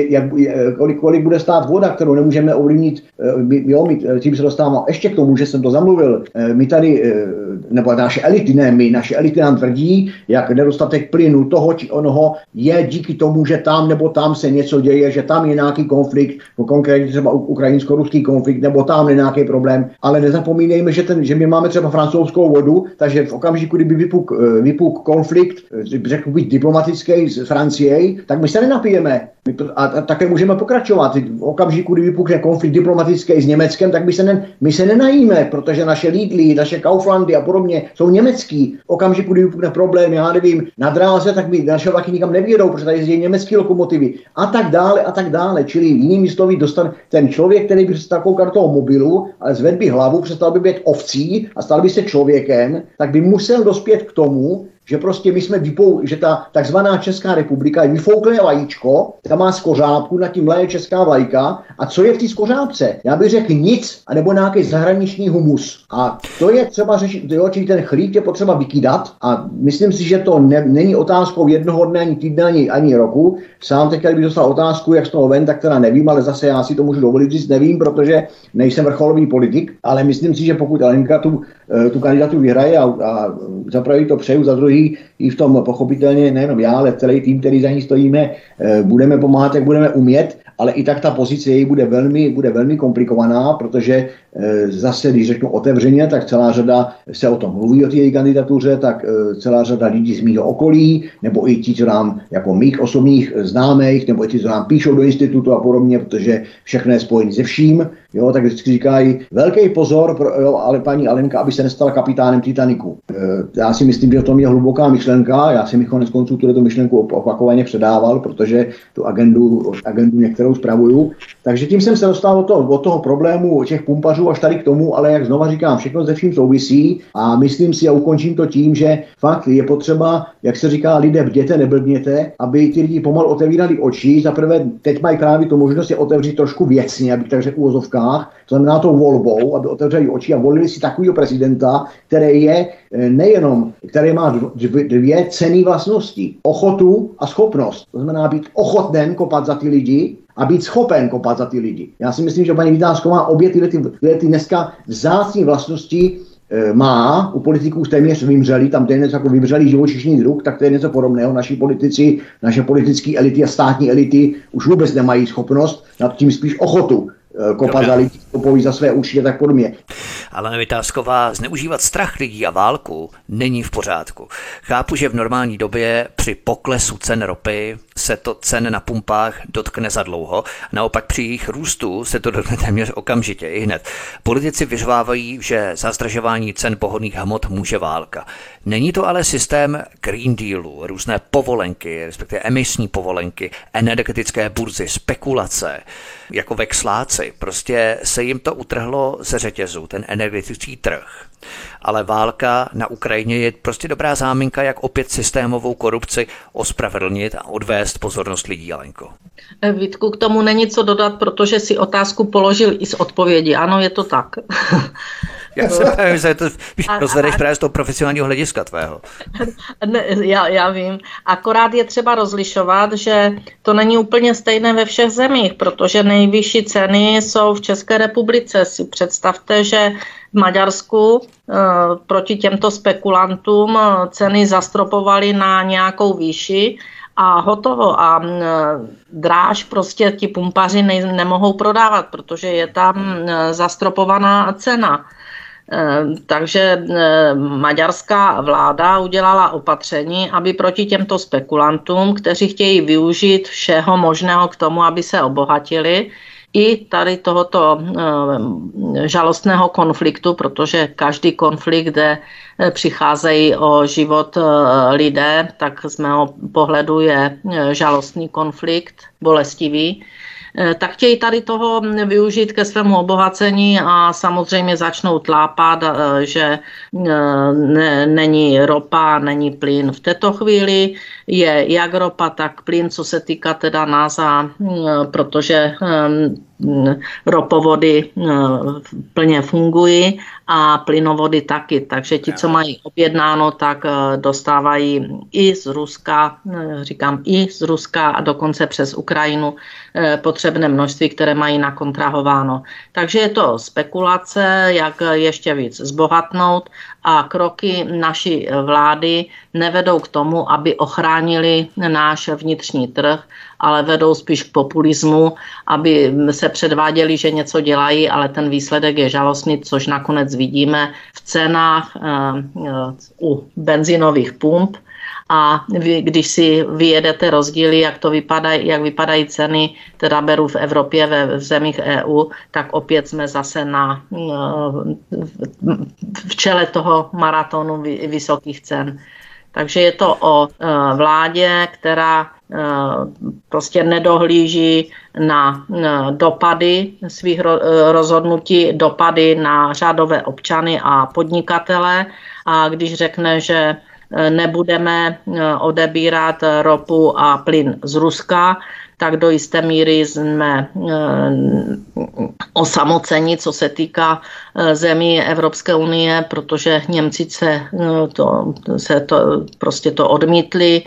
jak, kolik, kolik bude stát voda, kterou nemůžeme ovlivnit. Eh, jo, my, tím se dostávám ještě k tomu, že jsem to zamluvil. Eh, my tady nebo naše elity, ne my, naše elity nám tvrdí, jak nedostatek plynu toho či onoho je díky tomu, že tam nebo tam se něco děje, že tam je nějaký konflikt, konkrétně třeba ukrajinsko-ruský konflikt, nebo tam je nějaký problém, ale nezapomínejme, že, ten, že my máme třeba francouzskou vodu, takže v okamžiku, kdyby vypuk, vypuk konflikt, řekl být diplomatický s Francií, tak my se nenapijeme. A, a také můžeme pokračovat. V okamžiku, kdy vypukne konflikt diplomatický s Německem, tak my se, ne, my se nenajíme, protože naše Lidly, naše Kauflandy a podobně jsou německý. V okamžiku, kdy vypukne problém, já nevím, na dráze, tak my naše vlaky nikam nevědou, protože tady jezdí německé lokomotivy a tak dále a tak dále. Čili jinými slovy, dostane ten člověk, který by se takovou kartou mobilu, ale zvedl by hlavu, přestal by být ovcí a stal by se člověkem, tak by musel dospět k tomu, že prostě my jsme vypou, že ta takzvaná Česká republika je vyfouklé vajíčko, tam má skořápku, nad tím leje česká vlajka a co je v té skořápce? Já bych řekl nic, anebo nějaký zahraniční humus. A to je třeba řešit, jo, čili ten chlíp je potřeba vykydat a myslím si, že to ne, není otázkou jednoho dne, ani týdne, ani, ani roku. Sám teď, kdybych dostal otázku, jak z toho ven, tak teda nevím, ale zase já si to můžu dovolit říct, nevím, protože nejsem vrcholový politik, ale myslím si, že pokud Alenka tu, eh, tu kandidatu vyhraje a, a za to přeju, za druhý druhý i v tom pochopitelně nejenom já, ale celý tým, který za ní stojíme, eh, budeme pomáhat, jak budeme umět, ale i tak ta pozice její bude velmi, bude velmi komplikovaná, protože Eh, zase, když řeknu otevřeně, tak celá řada se o tom mluví o té její kandidatuře, tak eh, celá řada lidí z mého okolí, nebo i ti, co nám jako mých osobních známých, nebo i ti, co nám píšou do institutu a podobně, protože všechno je spojené se vším, jo, tak vždycky říkají, velký pozor, pro, jo, ale paní Alenka, aby se nestala kapitánem Titaniku. E, já si myslím, že to je hluboká myšlenka, já jsem mi konec konců tuto myšlenku opakovaně předával, protože tu agendu, agendu některou spravuju. Takže tím jsem se dostal od toho, od toho problému těch pumpařů až tady k tomu, ale jak znova říkám, všechno ze vším souvisí a myslím si a ukončím to tím, že fakt je potřeba, jak se říká, lidé bděte, neblbněte, aby ty lidi pomalu otevírali oči. Za prvé, teď mají právě tu možnost je otevřít trošku věcně, abych tak řekl v úvozovkách, to znamená tou volbou, aby otevřeli oči a volili si takového prezidenta, který je eh, nejenom, který má dvě cené vlastnosti. Ochotu a schopnost. To znamená být ochoten kopat za ty lidi a být schopen kopat za ty lidi. Já si myslím, že paní Vytázková obě tyhle, ty, tyhle ty dneska vzácné vlastnosti e, má, u politiků téměř vymřeli, tam to je něco jako vymřelý živočišný druh, tak to je něco podobného. Naši politici, naše politické elity a státní elity už vůbec nemají schopnost, nad tím spíš ochotu Eh, kopat za lidi, za své a tak podobně. Ale Vytázková, zneužívat strach lidí a válku není v pořádku. Chápu, že v normální době při poklesu cen ropy se to cen na pumpách dotkne za dlouho, naopak při jejich růstu se to dotkne téměř okamžitě i hned. Politici vyřvávají, že zastražování cen pohodných hmot může válka. Není to ale systém Green Dealu, různé povolenky, respektive emisní povolenky, energetické burzy, spekulace, jako vexláci. Prostě se jim to utrhlo ze řetězu, ten energetický trh. Ale válka na Ukrajině je prostě dobrá záminka, jak opět systémovou korupci ospravedlnit a odvést pozornost lidí, Alenko. Vítku, k tomu není co dodat, protože si otázku položil i z odpovědi. Ano, je to tak. Já se nevím, že to rozvedeš právě z toho profesionálního hlediska tvého. Ne, já, já vím. Akorát je třeba rozlišovat, že to není úplně stejné ve všech zemích, protože nejvyšší ceny jsou v České republice. Si představte, že v Maďarsku e, proti těmto spekulantům eh, ceny zastropovaly na nějakou výši a hotovo. A e, dráž prostě ti pumpaři ne, nemohou prodávat, protože je tam e, zastropovaná cena. Eh, takže maďarská vláda udělala opatření, aby proti těmto spekulantům, kteří chtějí využít všeho možného k tomu, aby se obohatili, i tady tohoto eh, žalostného konfliktu, protože každý konflikt, kde přicházejí o život lidé, tak z mého pohledu je žalostný konflikt, bolestivý. Eh, tak chtějí tady toho využít ke svému obohacení a samozřejmě začnou tlápat, eh, že eh, ne, není ropa, není plyn. V této chvíli je jak ropa, tak plyn, co se týká teda nás, a, protože ropovody plně fungují a plynovody taky. Takže ti, co mají objednáno, tak dostávají i z Ruska, říkám i z Ruska a dokonce přes Ukrajinu potřebné množství, které mají nakontrahováno. Takže je to spekulace, jak ještě víc zbohatnout a kroky naší vlády nevedou k tomu, aby ochránili náš vnitřní trh, ale vedou spíš k populismu, aby se předváděli, že něco dělají, ale ten výsledek je žalostný, což nakonec vidíme v cenách eh, eh, u benzinových pump, a vy, když si vyjedete rozdíly, jak to vypadá, jak vypadají ceny, teda beru v Evropě, ve v zemích EU, tak opět jsme zase na, v čele toho maratonu vysokých cen. Takže je to o e, vládě, která e, prostě nedohlíží na dopady svých rozhodnutí, dopady na řádové občany a podnikatele. A když řekne, že nebudeme eh, odebírat ropu a plyn z Ruska, tak do jisté míry jsme eh, osamoceni, co se týká eh, zemí Evropské unie, protože Němci se to, se to prostě to odmítli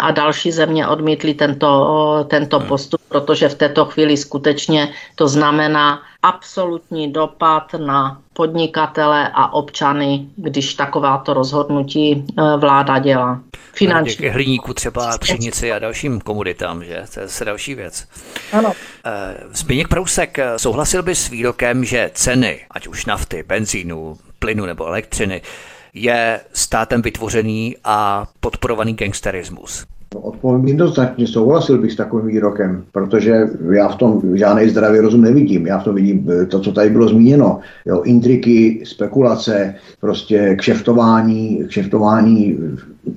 a další země odmítly tento, tento postup, protože v této chvíli skutečně to znamená absolutní dopad na podnikatele a občany, když takováto rozhodnutí eh, vláda dělá. Finanční. hliníku třeba pšenici a dalším komoditám, že? To je se další věc. Ano. Eh, Zbigněk Prousek, eh, souhlasil by s výrokem, že ceny, ať už nafty, benzínu, plynu nebo elektřiny, je státem vytvořený a podporovaný gangsterismus? No, odpovím jednoznačně, souhlasil bych s takovým výrokem, protože já v tom žádný zdravý rozum nevidím. Já v tom vidím eh, to, co tady bylo zmíněno. Jo, intriky, spekulace, prostě kšeftování, kšeftování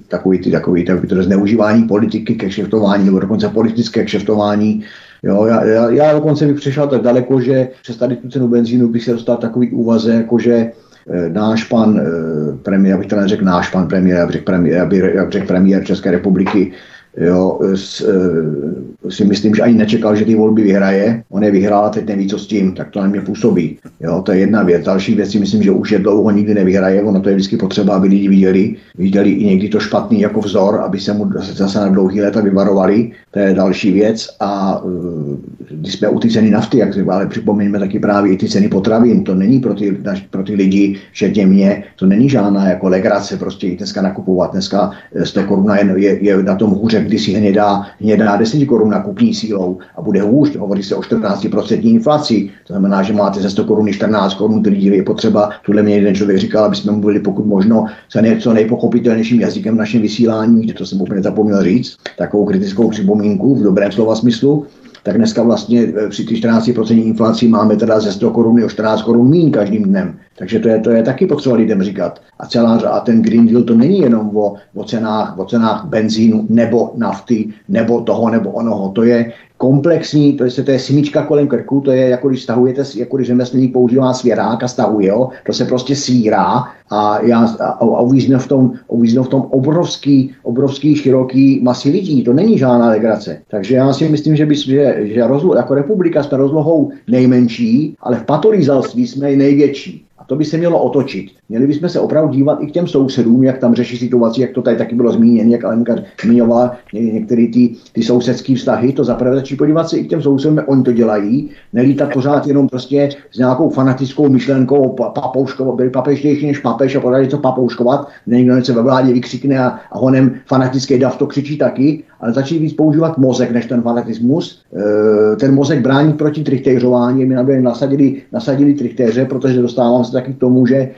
takový ty, takový, takový to zneužívání politiky ke kšeftování, nebo dokonce politické kšeftování. Jo, já, já, já dokonce bych přešel tak daleko, že přes tady tu cenu benzínu bych se dostal takový úvaze, jako že Eh, náš pan eh, premiér, abych to neřekl náš pan premiér, jak řekl premiér, jak řekl premiér České republiky, Jo, s, e, si myslím, že ani nečekal, že ty volby vyhraje. On je vyhrál a teď neví, co s tím, tak to na mě působí. Jo, to je jedna věc. Další věc si myslím, že už je dlouho nikdy nevyhraje. Ono to je vždycky potřeba, aby lidi viděli. Viděli i někdy to špatný jako vzor, aby se mu zase na dlouhý léta vyvarovali. To je další věc. A e, když jsme u ty ceny nafty, jak ale připomeňme taky právě i ty ceny potravin. To není pro ty, pro ty lidi, včetně mě, to není žádná jako legrace prostě dneska nakupovat. Dneska 100 korun je, je, je na tom hůře když si hnědá, hnědá 10 korun na kupní sílou a bude hůř, hovoří se o 14% inflaci, to znamená, že máte ze 100 korun 14 korun, který je potřeba, tuhle mě jeden člověk říkal, aby jsme mluvili pokud možno se něco nejpochopitelnějším jazykem v našem vysílání, to jsem úplně zapomněl říct, takovou kritickou připomínku v dobrém slova smyslu, tak dneska vlastně eh, při té 14% inflaci máme teda ze 100 korun o 14 korun mín každým dnem. Takže to je, to je taky potřeba lidem říkat. A celá a ten Green Deal to není jenom o, o, cenách, o cenách benzínu nebo nafty nebo toho nebo onoho. To je komplexní, to je, to je simička kolem krku, to je jako když stahujete, jako když řemeslník používá svěrák a stahuje ho, to se prostě svírá a, já, a, a uvízne, v tom, uvízne v tom obrovský, obrovský, široký masy lidí. To není žádná legrace. Takže já si myslím, že, by, že, že rozlo, jako republika jsme rozlohou nejmenší, ale v patolízalství jsme největší to by se mělo otočit. Měli bychom se opravdu dívat i k těm sousedům, jak tam řeší situaci, jak to tady taky bylo zmíněno, jak Alenka zmiňovala některé ty, ty sousedské vztahy. To zaprvé začí podívat se i k těm sousedům, oni to dělají. Nelítat pořád jenom prostě s nějakou fanatickou myšlenkou papouškovat, byli papeštější než papež a pořád něco papouškovat. Někdo něco ve vládě vykřikne a, a honem fanatický dav to křičí taky, ale začít víc používat mozek než ten fanatismus. E, ten mozek brání proti trichtéřování. My nám nasadili, nasadili trichtéře, protože dostávám se taky k tomu, že e,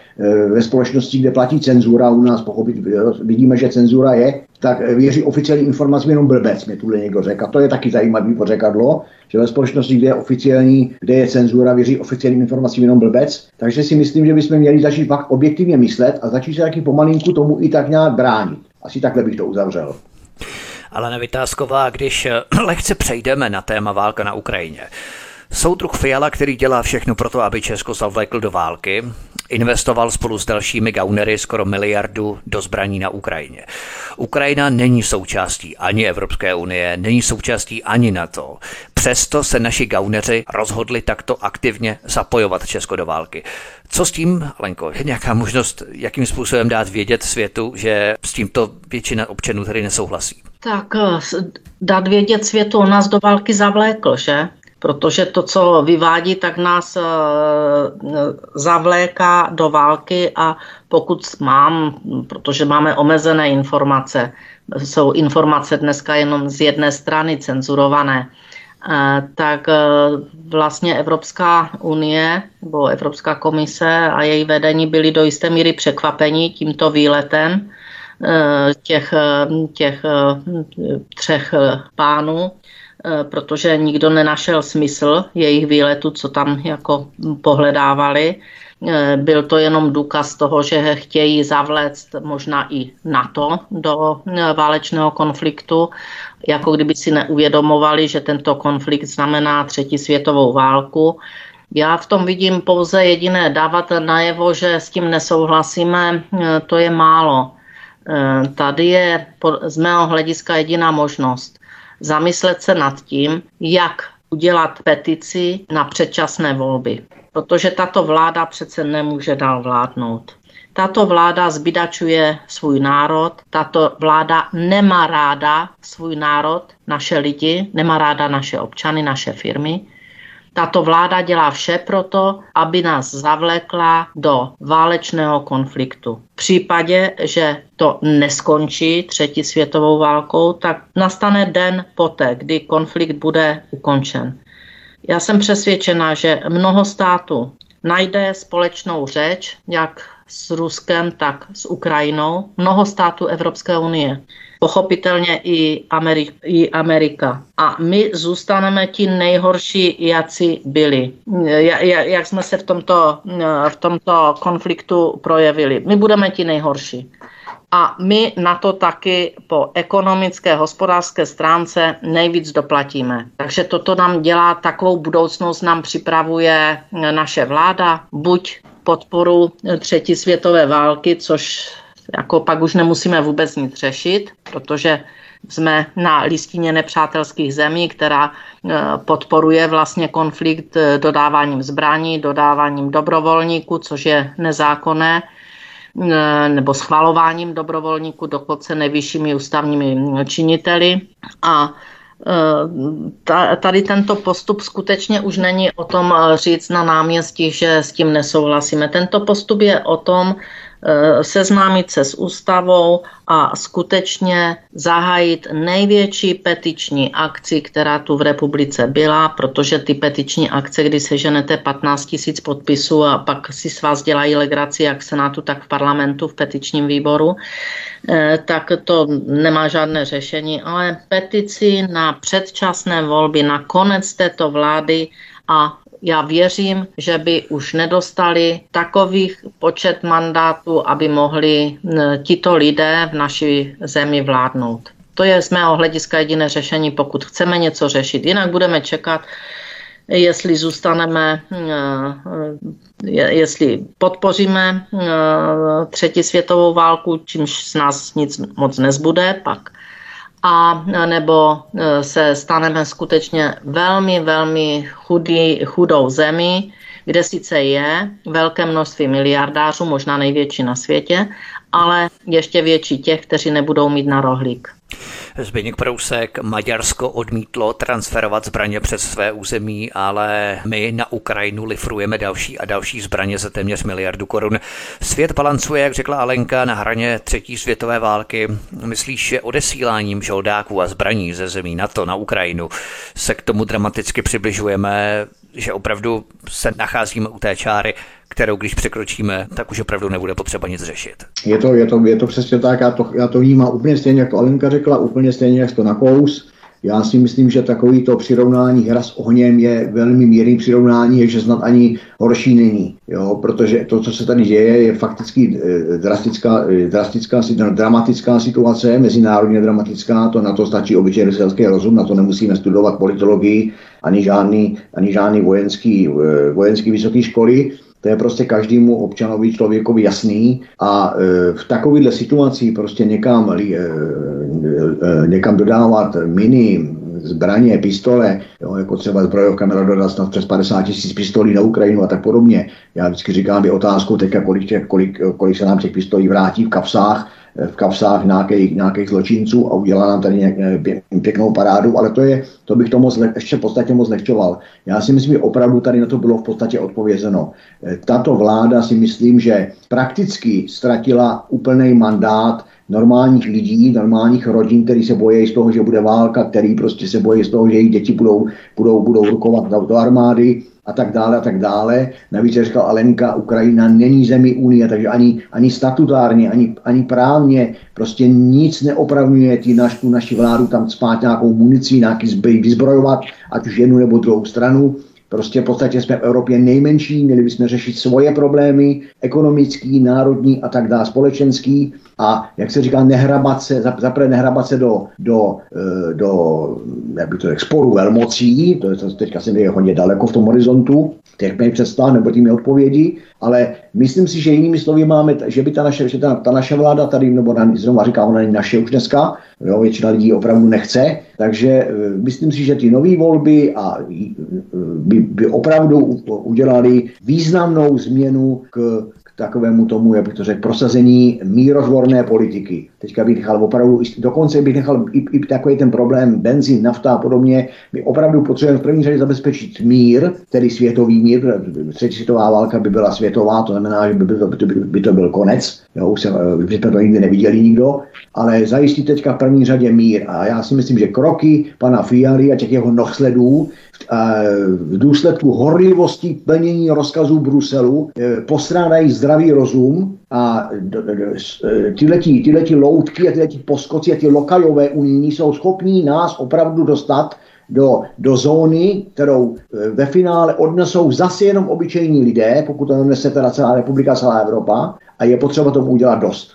ve společnosti, kde platí cenzura, u nás pochopit, vidíme, že cenzura je, tak věří oficiální informacím jenom blbec, mi tuhle někdo řekl. A to je taky zajímavý pořekadlo, že ve společnosti, kde je oficiální, kde je cenzura, věří oficiálním informacím jenom blbec. Takže si myslím, že bychom měli začít pak objektivně myslet a začít se taky pomalinku tomu i tak nějak bránit. Asi takhle bych to uzavřel. Ale nevytázková, když lehce přejdeme na téma válka na Ukrajině. Soudruh Fiala, který dělá všechno pro to, aby Česko zavlekl do války, investoval spolu s dalšími gaunery skoro miliardu do zbraní na Ukrajině. Ukrajina není součástí ani Evropské unie, není součástí ani NATO. Přesto se naši gauneři rozhodli takto aktivně zapojovat Česko do války. Co s tím, Lenko? Je nějaká možnost, jakým způsobem dát vědět světu, že s tímto většina občanů tady nesouhlasí? Tak eh, dát vědět světu, on nás do války zavlékl, že? Protože to, co vyvádí, tak nás eh, zavléká do války a pokud mám, protože máme omezené informace, jsou informace dneska jenom z jedné strany cenzurované, eh, tak vlastně Evropská unie nebo Evropská komise a její vedení byly do jisté míry překvapení tímto výletem Eh, těch, eh, těch eh, třech pánů, protože nikdo nenašel smysl jejich výletu, co tam jako pohledávali. Byl to jenom důkaz toho, že chtějí zavléct možná i NATO do válečného konfliktu, jako kdyby si neuvědomovali, že tento konflikt znamená třetí světovou válku. Já v tom vidím pouze jediné dávat najevo, že s tím nesouhlasíme, to je málo. Eh, tady je z mého hlediska jediná možnost zamyslet se nad tím, jak udělat petici na předčasné volby. Protože tato vláda přece nemůže dál vládnout. Tato vláda zbydačuje svůj národ, tato vláda nemá ráda svůj národ, naše lidi, nemá ráda naše občany, naše firmy tato vláda dělá vše proto, aby nás zavlekla do válečného konfliktu. V případě, že to neskončí třetí světovou válkou, tak nastane den poté, kdy konflikt bude ukončen. Já jsem přesvědčena, že mnoho států najde společnou řeč, jak s Ruskem, tak s Ukrajinou, mnoho států Evropské unie pochopitelně i, Amerik, i Amerika. A my zůstaneme ti nejhorší, jaci byli. Jak jsme se v tomto, v tomto konfliktu projevili. My budeme ti nejhorší. A my na to taky po ekonomické, hospodářské stránce nejvíc doplatíme. Takže toto nám dělá, takovou budoucnost nám připravuje naše vláda, buď podporu třetí světové války, což jako pak už nemusíme vůbec nic řešit, protože jsme na listině nepřátelských zemí, která e, podporuje vlastně konflikt e, dodáváním zbraní, dodáváním dobrovolníků, což je nezákonné, e, nebo schvalováním dobrovolníků dokonce nejvyššími ústavními činiteli. A tady tento postup skutečně už není o tom říct na náměstí, že s tím nesouhlasíme. Tento postup je o tom Eh, seznámit se s ústavou a skutečně zahájit největší petiční akci, která tu v republice byla, protože ty petiční akce, kdy seženete 15 tisíc podpisů a pak si s vás dělají legraci jak v Senátu, tak v parlamentu, v petičním výboru, eh, tak to nemá žádné řešení, ale petici na předčasné volby, na konec této vlády a já věřím, že by už nedostali takových počet mandátů, aby mohli tito lidé v naší zemi vládnout. To je z mého hlediska jediné řešení, pokud chceme něco řešit. Jinak budeme čekat, jestli zůstaneme, jestli podpoříme třetí světovou válku, čímž z nás nic moc nezbude, pak a nebo e, se staneme skutečně velmi, velmi chudý, chudou zemí, kde sice je velké množství miliardářů, možná největší na světě, ale ještě větší těch, kteří nebudou mít na rohlík. Zbigněk Prousek, Maďarsko odmítlo transferovat zbraně přes své území, ale my na Ukrajinu lifrujeme další a další zbraně za téměř miliardu korun. Svět balancuje, jak řekla Alenka, na hraně třetí světové války. Myslíš, že odesíláním žoldáků a zbraní ze zemí NATO na Ukrajinu se k tomu dramaticky přibližujeme, že opravdu se nacházíme u té čáry, kterou když překročíme, tak už opravdu nebude potřeba nic řešit. Je to, je to, je to přesně tak, já to, já to vnímám úplně stejně, jak to Alenka řekla, úplně stejně, jak to nakous. Já si myslím, že takový to přirovnání hra s ohněm je velmi mírný přirovnání, že snad ani horší není. Jo? Protože to, co se tady děje, je fakticky eh, drastická, eh, drastická, dramatická situace, mezinárodně dramatická, to na to stačí obyčejný selský rozum, na to nemusíme studovat politologii ani žádný, ani žádný vojenský, eh, vojenský vysoké školy. To je prostě každému občanovi člověkovi jasný a e, v takovéhle situaci prostě někam, e, e, někam dodávat miny, zbraně, pistole, jo, jako třeba zbrojovka měla dodat snad přes 50 tisíc pistolí na Ukrajinu a tak podobně. Já vždycky říkám, je otázkou teďka, kolik, kolik, kolik se nám těch pistolí vrátí v kapsách, v kapsách nějakých, nějakých zločinců a udělá nám tady nějak, pěknou parádu, ale to je, to bych to moc, ještě v podstatě moc nechťoval. Já si myslím, že opravdu tady na to bylo v podstatě odpovězeno. Tato vláda si myslím, že prakticky ztratila úplný mandát normálních lidí, normálních rodin, který se bojí z toho, že bude válka, který prostě se bojí z toho, že jejich děti budou, budou, budou rukovat do armády a tak dále a tak dále. Navíc, jak říkal Alenka, Ukrajina není zemi Unie, takže ani, ani statutárně, ani, ani právně prostě nic neopravňuje ty naš, tu naši vládu tam spát nějakou munici, nějaký zbroj, vyzbrojovat, ať už jednu nebo druhou stranu. Prostě v podstatě jsme v Evropě nejmenší, měli bychom řešit svoje problémy, ekonomický, národní a tak dále, společenský. A jak se říká, nehrabat se, zaprvé nehrabat se do, do, eh, do jak by to řekl, sporu velmocí, to je to teďka se je hodně daleko v tom horizontu, těch mých představ nebo tím odpovědi, ale myslím si, že jinými slovy máme, že by ta naše, že ta, ta naše vláda tady, nebo na, znovu říká, ona není naše už dneska, jo, většina lidí opravdu nechce, takže eh, myslím si, že ty nové volby a eh, by, by opravdu udělali významnou změnu k, takovému tomu, jak bych to řekl, prosazení mírozvorné politiky. Teďka bych nechal opravdu, dokonce bych nechal i, i takový ten problém benzín, nafta a podobně. My opravdu potřebujeme v první řadě zabezpečit mír, tedy světový mír. Třetí světová válka by byla světová, to znamená, že by, by, to, by, by to byl konec. Jo, už, jsem, už jsme to nikdy neviděli nikdo. Ale zajistit teďka v první řadě mír. A já si myslím, že kroky pana Fialy a těch jeho nohsledů v důsledku horlivosti plnění rozkazů Bruselu eh, postrádají zdravý rozum a tyhleti, tyhleti loutky a tyhleti poskoci a ty lokajové unijní jsou schopní nás opravdu dostat do, do zóny, kterou eh, ve finále odnesou zase jenom obyčejní lidé, pokud to nese teda celá republika, celá Evropa a je potřeba tomu udělat dost.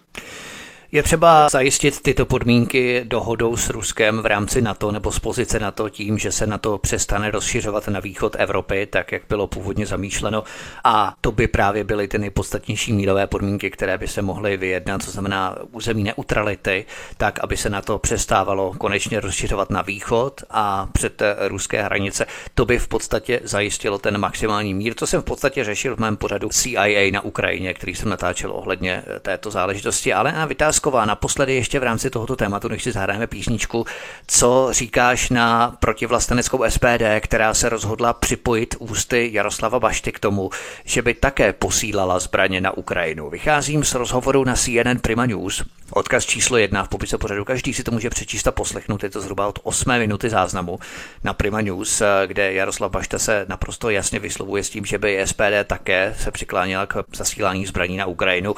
Je třeba zajistit tyto podmínky dohodou s Ruskem v rámci NATO nebo z pozice NATO tím, že se NATO přestane rozšiřovat na východ Evropy, tak jak bylo původně zamýšleno. A to by právě byly ty nejpodstatnější mírové podmínky, které by se mohly vyjednat, co znamená území neutrality, tak aby se na to přestávalo konečně rozšiřovat na východ a před ruské hranice. To by v podstatě zajistilo ten maximální mír, co jsem v podstatě řešil v mém pořadu CIA na Ukrajině, který jsem natáčel ohledně této záležitosti. Ale na Mocková, naposledy ještě v rámci tohoto tématu, než si zahrajeme písničku, co říkáš na protivlasteneckou SPD, která se rozhodla připojit ústy Jaroslava Bašty k tomu, že by také posílala zbraně na Ukrajinu. Vycházím z rozhovoru na CNN Prima News, Odkaz číslo jedna v popise pořadu. Každý si to může přečíst a poslechnout. Je to zhruba od 8 minuty záznamu na Prima News, kde Jaroslav Bašta se naprosto jasně vyslovuje s tím, že by SPD také se přikláněla k zasílání zbraní na Ukrajinu.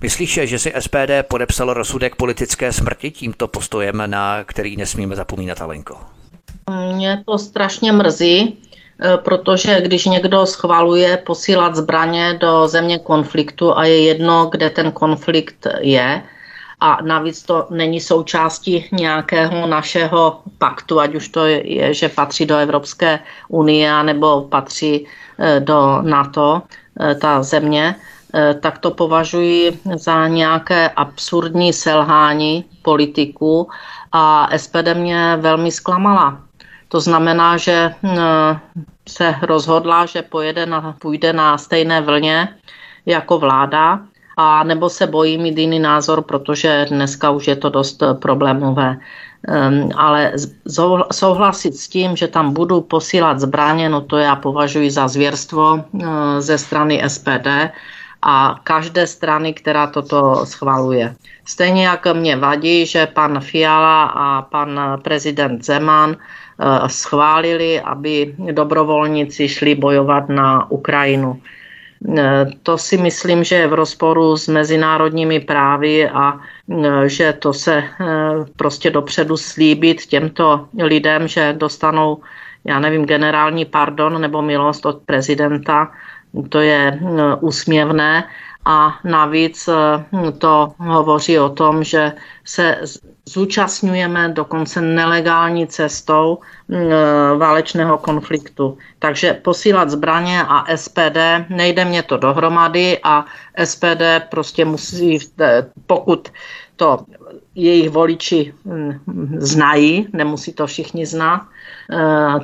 Myslíš, že si SPD podepsalo rozsudek politické smrti tímto postojem, na který nesmíme zapomínat, Alenko? Mě to strašně mrzí, eh, protože když někdo schvaluje posílat zbraně do země konfliktu a je jedno, kde ten konflikt je, a navíc to není součástí nějakého našeho paktu, ať už to je, že patří do Evropské unie nebo patří eh, do NATO, eh, ta země, tak to považuji za nějaké absurdní selhání politiků a SPD mě velmi zklamala. To znamená, že se rozhodla, že pojede na, půjde na stejné vlně jako vláda a nebo se bojí mít jiný názor, protože dneska už je to dost eh, problémové. Um, ale souhlasit s tím, že tam budu posílat zbraně, no to já považuji za zvěrstvo ze strany SPD a každé strany, která toto schvaluje. Stejně jak mě vadí, že pan Fiala a pan prezident Zeman uh, schválili, aby dobrovolníci šli bojovat na Ukrajinu. E, to si myslím, že je v rozporu s mezinárodními právy a e, že to se prostě dopředu slíbit těmto lidem, že dostanou, já nevím, generální pardon nebo milost od prezidenta, to je úsměvné a navíc hm, to hovoří o tom, že se zúčastňujeme dokonce nelegální cestou hm, válečného konfliktu. Takže posílat zbraně a SPD, nejde mě to dohromady a SPD prostě musí, pokud to jejich voliči hm, znají, nemusí to všichni znát, eh,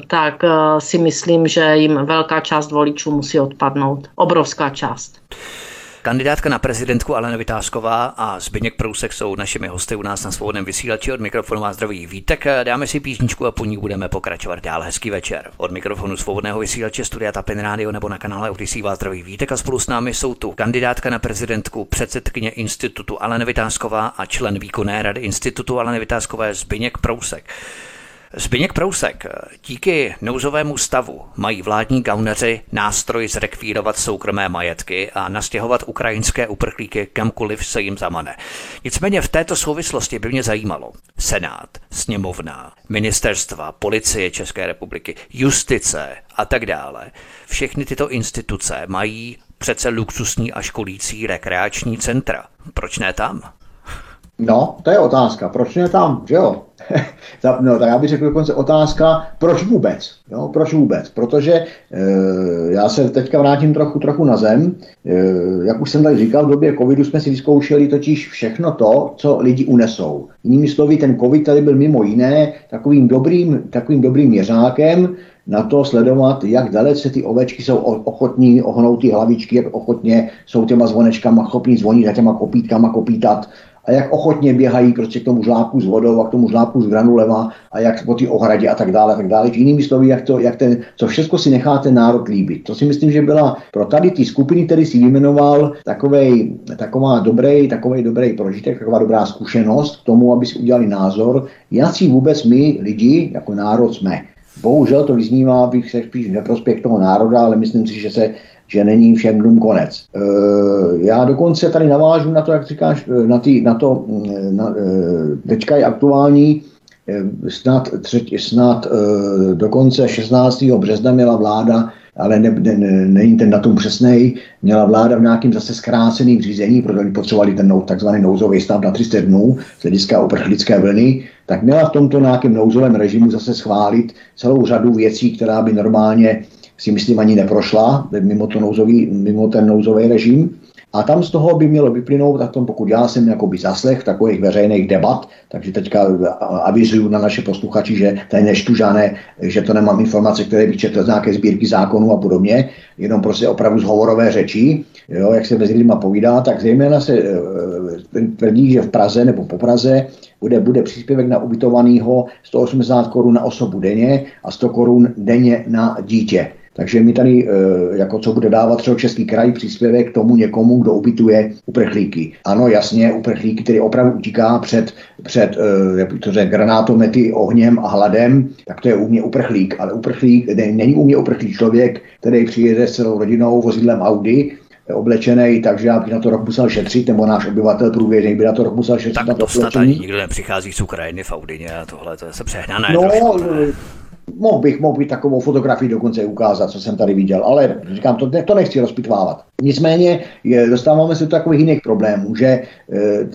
tak eh, si myslím, že jim velká část voličů musí odpadnout. Obrovská část. Kandidátka na prezidentku Alena Vytázková a Zbyněk Prousek jsou našimi hosty u nás na svobodném vysílači. Od mikrofonu má zdraví Vítek. Dáme si písničku a po ní budeme pokračovat dál. Hezký večer. Od mikrofonu svobodného vysílače Studia Tapin Radio nebo na kanále Odisí vás zdraví Vítek a spolu s námi jsou tu kandidátka na prezidentku, předsedkyně institutu Alena Vytázková a člen výkonné rady institutu Alena Vytázkové Zbyněk Prousek. Zbyněk Prousek, díky nouzovému stavu mají vládní gauneři nástroj zrekvírovat soukromé majetky a nastěhovat ukrajinské uprchlíky kamkoliv se jim zamane. Nicméně v této souvislosti by mě zajímalo Senát, sněmovna, ministerstva, policie České republiky, justice a tak dále. Všechny tyto instituce mají přece luxusní a školící rekreační centra. Proč ne tam? No, to je otázka. Proč ne tam, že jo? no, tak já bych řekl dokonce otázka, proč vůbec? Jo, proč vůbec? Protože e, já se teďka vrátím trochu, trochu na zem. E, jak už jsem tady říkal, v době covidu jsme si vyzkoušeli totiž všechno to, co lidi unesou. Jinými slovy, ten covid tady byl mimo jiné takovým dobrým, takovým dobrým měřákem, na to sledovat, jak dalece ty ovečky jsou ochotní ohnout ty hlavičky, jak ochotně jsou těma zvonečkama schopní zvonit a těma kopítkama kopítat a jak ochotně běhají prostě k tomu žláku s vodou a k tomu žláku s granulema a jak po té ohradě a tak dále, a tak dále. V jinými slovy, jak, to, jak ten, co všechno si nechá ten národ líbit. To si myslím, že byla pro tady ty skupiny, který si vyjmenoval, takovej, taková dobrý, takový dobrý prožitek, taková dobrá zkušenost k tomu, aby si udělali názor, jaký vůbec my lidi jako národ jsme. Bohužel to vyznívá, bych se spíš neprospěch toho národa, ale myslím si, že se že není všem dnům konec. E, já dokonce tady navážu na to, jak říkáš, e, na, tý, na to, mm, na, e, teďka je aktuální, snad, třetí, snad dokonce 16. března měla vláda, ale ne, ne, ne, není ten datum přesný, měla vláda v nějakým zase zkráceným řízení, protože potřebovali ten takzvaný nouzový stav na 300 dnů z hlediska uprchlické vlny, tak měla v tomto nějakém nouzovém režimu zase schválit celou řadu věcí, která by normálně si myslím ani neprošla mimo, to nouzový, mimo ten nouzový režim. A tam z toho by mělo vyplynout, a tom pokud já jsem jakoby zaslech takových veřejných debat, takže teďka avizuju na naše posluchači, že tady neštu žádné, že to nemám informace, které bych četl z nějaké sbírky zákonů a podobně, jenom prostě opravdu zhovorové řeči, jo, jak se mezi lidmi povídá, tak zejména se e, tvrdí, že v Praze nebo po Praze bude, bude příspěvek na ubytovaného 180 korun na osobu denně a 100 korun denně na dítě. Takže mi tady, eh, jako co bude dávat třeba Český kraj příspěvek tomu někomu, kdo ubytuje uprchlíky. Ano, jasně, uprchlíky, který opravdu utíká před, před eh, jak to řek, granátomety, ohněm a hladem, tak to je u mě uprchlík. Ale uprchlík, ne, není u mě uprchlík člověk, který přijede s celou rodinou vozidlem Audi, oblečený, takže já bych na to rok musel šetřit, nebo náš obyvatel průběžný by na to rok musel šetřit. Tak na to snad ani nikdo nepřichází z Ukrajiny v Audině a tohle, to je se přehnané. No, Mohl bych, mohl bych takovou fotografii dokonce ukázat, co jsem tady viděl, ale říkám, to, to nechci rozpitvávat. Nicméně je, dostáváme se do takových jiných problémů, že e,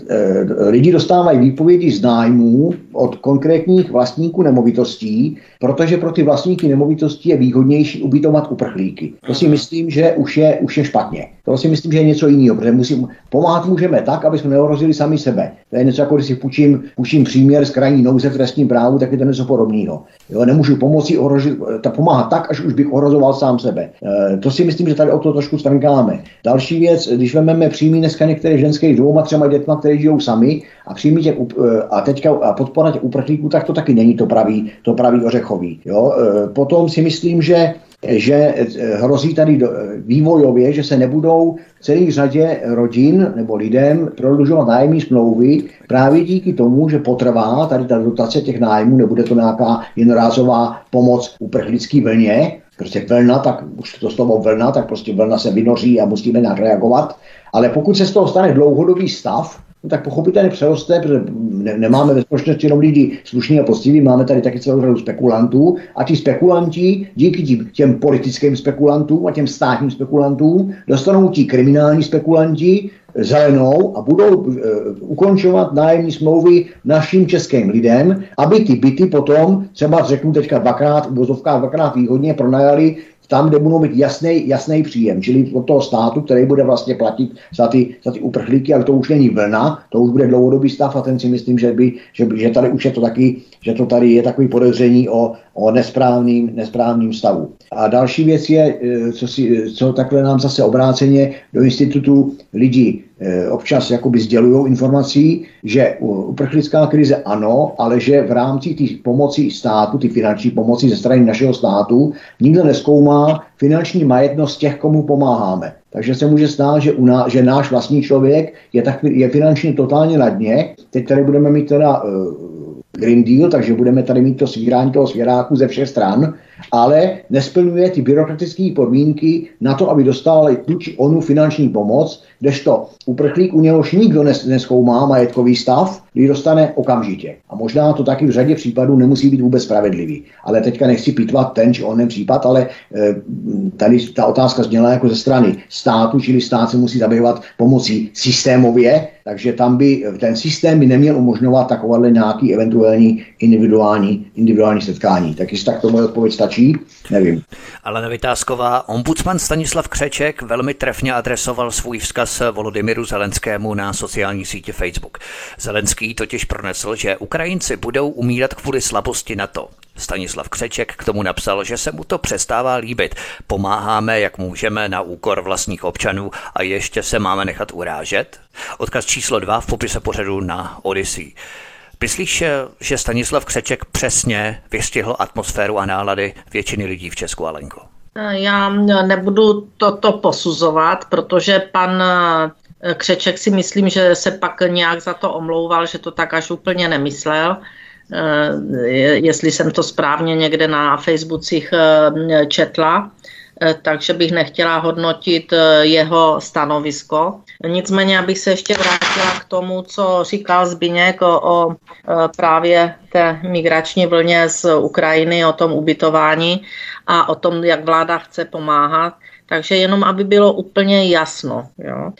e, lidi dostávají výpovědi z nájmů od konkrétních vlastníků nemovitostí, protože pro ty vlastníky nemovitostí je výhodnější ubytovat uprchlíky. To si myslím, že už je, už je špatně. To si myslím, že je něco jiného, protože musím, pomáhat můžeme tak, aby jsme neohrozili sami sebe. To je něco jako, když si půjčím, půjčím příměr z krajní nouze v trestním právu, tak je to něco podobného. Jo, nemůžu pomoci ohrožit, ta pomáhat tak, až už bych ohrozoval sám sebe. E, to si myslím, že tady o to trošku strnkáme. Další věc, když vezmeme příjmy dneska některých ženských dvouma, třema dětma, které žijou sami a příjmy těch, e, a teďka a podpora těch uprchlíků, tak to taky není to pravý, to pravý ořechový. Jo? E, potom si myslím, že že eh, hrozí tady eh, vývojově, že se nebudou v celé řadě rodin nebo lidem prodlužovat nájemní smlouvy právě díky tomu, že potrvá tady ta dotace těch nájmů, nebude to nějaká jednorázová pomoc uprchlické vlně, prostě vlna, tak už to slovo vlna, tak prostě vlna se vynoří a musíme nějak reagovat. Ale pokud se z toho stane dlouhodobý stav, no tak pochopitelně přeroste, protože ne, nemáme ve společnosti jenom lidi slušní a poctiví, máme tady taky celou řadu spekulantů a ti spekulanti díky tím, těm politickým spekulantům a těm státním spekulantům dostanou ti kriminální spekulanti zelenou a budou uh, ukončovat nájemní smlouvy našim českým lidem, aby ty byty potom, třeba řeknu teďka dvakrát, v dvakrát výhodně pronajali tam, kde budou mít jasný, jasný příjem, čili od toho státu, který bude vlastně platit za ty, za ty uprchlíky, ale to už není vlna, to už bude dlouhodobý stav a ten si myslím, že, by, že, že tady už je to taky, že to tady je takový podezření o, o nesprávným, nesprávným stavu. A další věc je, eh, co, si, co takhle nám zase obráceně do institutu lidi eh, občas jakoby sdělují informací, že uprchlická krize ano, ale že v rámci té pomoci státu, ty finanční pomoci ze strany našeho státu, nikdo neskoumá finanční majetnost těch, komu pomáháme. Takže se může stát, že, u ná, že náš vlastní člověk je, tak, je finančně totálně na dně. Teď tady budeme mít teda uh, Green Deal, takže budeme tady mít to svírání toho svěráku ze všech stran, ale nesplňuje ty byrokratické podmínky na to, aby dostal tu či onu finanční pomoc, kdežto uprchlík, u něhož nikdo neskoumá majetkový stav, kdy dostane okamžitě. A možná to taky v řadě případů nemusí být vůbec spravedlivý. Ale teďka nechci pitvat ten či onen případ, ale e, tady ta otázka zněla jako ze strany státu, čili stát se musí zabývat pomocí systémově, takže tam by ten systém by neměl umožňovat takovéhle nějaký eventuální individuální, individuální setkání. Tak jestli tak to moje odpověď stačí, nevím. Ale Nevytázková, ombudsman Stanislav Křeček velmi trefně adresoval svůj vzkaz Volodymyru Zelenskému na sociální sítě Facebook. Zelenský totiž pronesl, že Ukrajinci budou umírat kvůli slabosti NATO. Stanislav Křeček k tomu napsal, že se mu to přestává líbit. Pomáháme, jak můžeme, na úkor vlastních občanů a ještě se máme nechat urážet? Odkaz číslo dva v popise pořadu na Odyssey. Myslíš, že Stanislav Křeček přesně vystihl atmosféru a nálady většiny lidí v Česku, Alenko? Já nebudu toto posuzovat, protože pan Křeček si myslím, že se pak nějak za to omlouval, že to tak až úplně nemyslel. Eh, jestli jsem to správně někde na Facebookích eh, četla, eh, takže bych nechtěla hodnotit jeho stanovisko. Nicméně, abych se ještě vrátila k tomu, co říkal Zbiněk o, o právě té migrační vlně z Ukrajiny, o tom ubytování a o tom, jak vláda chce pomáhat. Takže jenom, aby bylo úplně jasno. Jo.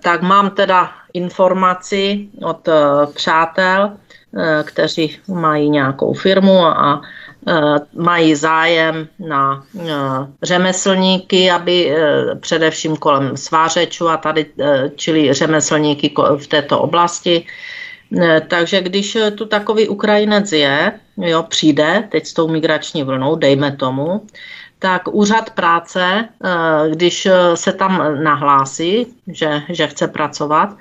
Tak mám teda informaci od přátel, Eh, kteří mají nějakou firmu a eh, mají zájem na eh, řemeslníky, aby především kolem svářečů a tady, čili řemeslníky v této oblasti. Takže když tu takový Ukrajinec je, jo, přijde teď s tou migrační vlnou, dejme tomu, tak úřad práce, když se tam nahlásí, že, že chce pracovat,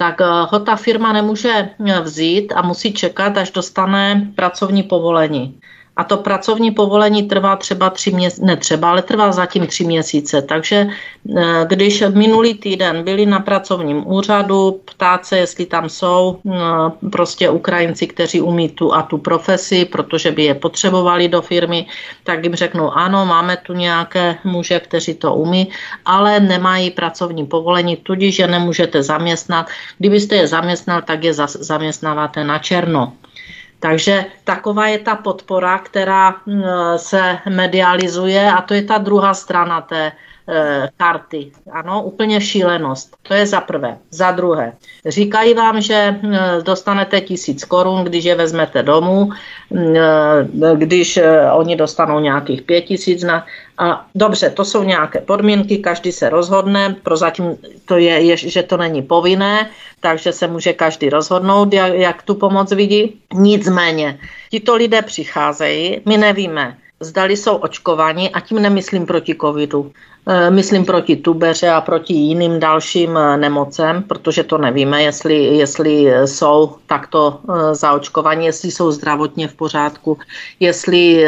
tak eh, ho ta firma nemůže eh, vzít a musí čekat, až dostane pracovní povolení. A to pracovní povolení trvá třeba tři měsíce, ne třeba, ale trvá zatím tři měsíce. Takže eh, když minulý týden byli na pracovním úřadu ptát se, jestli tam jsou prostě Ukrajinci, kteří umí tu a tu profesi, protože by je potřebovali do firmy, tak jim řeknou, ano, máme tu nějaké muže, kteří to umí, ale nemají pracovní povolení, tudíž je nemůžete zaměstnat. Kdybyste je zaměstnal, tak je zaměstnáváte na černo. Takže taková je ta podpora, která mm, se medializuje a to je ta druhá strana té e, karty. Ano, úplně šílenost. To je za prvé. Za druhé, říkají vám, že mm, dostanete tisíc korun, když je vezmete domů, mm, e, když e, oni dostanou nějakých pět tisíc na, a dobře, to jsou nějaké podmínky, každý se rozhodne, prozatím to je, je, že to není povinné, takže se může každý rozhodnout, jak, jak tu pomoc vidí. Nicméně, tito lidé přicházejí, my nevíme, zdali jsou očkovaní a tím nemyslím proti covidu. E, myslím proti tubeře a proti jiným dalším e, nemocem, protože to nevíme, jestli, jestli jsou takto e, zaočkovaní, jestli jsou zdravotně v pořádku, jestli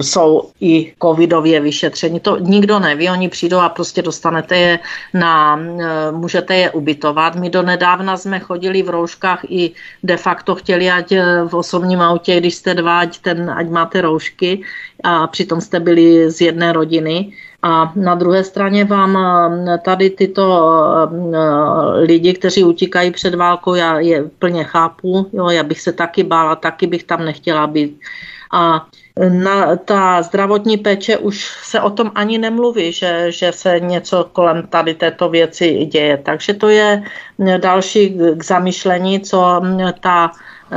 jsou i covidově vyšetření. To nikdo neví, oni přijdou a prostě dostanete je na, ehm, můžete je ubytovat. My do nedávna jsme chodili v rouškách i de facto chtěli, ať eh, v osobním autě, když jste dva, ať, ten, ať máte roušky a přitom jste byli z jedné rodiny A na druhé straně vám tady tyto lidi, kteří utíkají před válkou, já je plně chápu, jo, já bych se taky bála, taky bych tam nechtěla být. A na ta zdravotní péče už se o tom ani nemluví, že, že se něco kolem tady této věci děje. Takže to je další k zamyšlení, co ta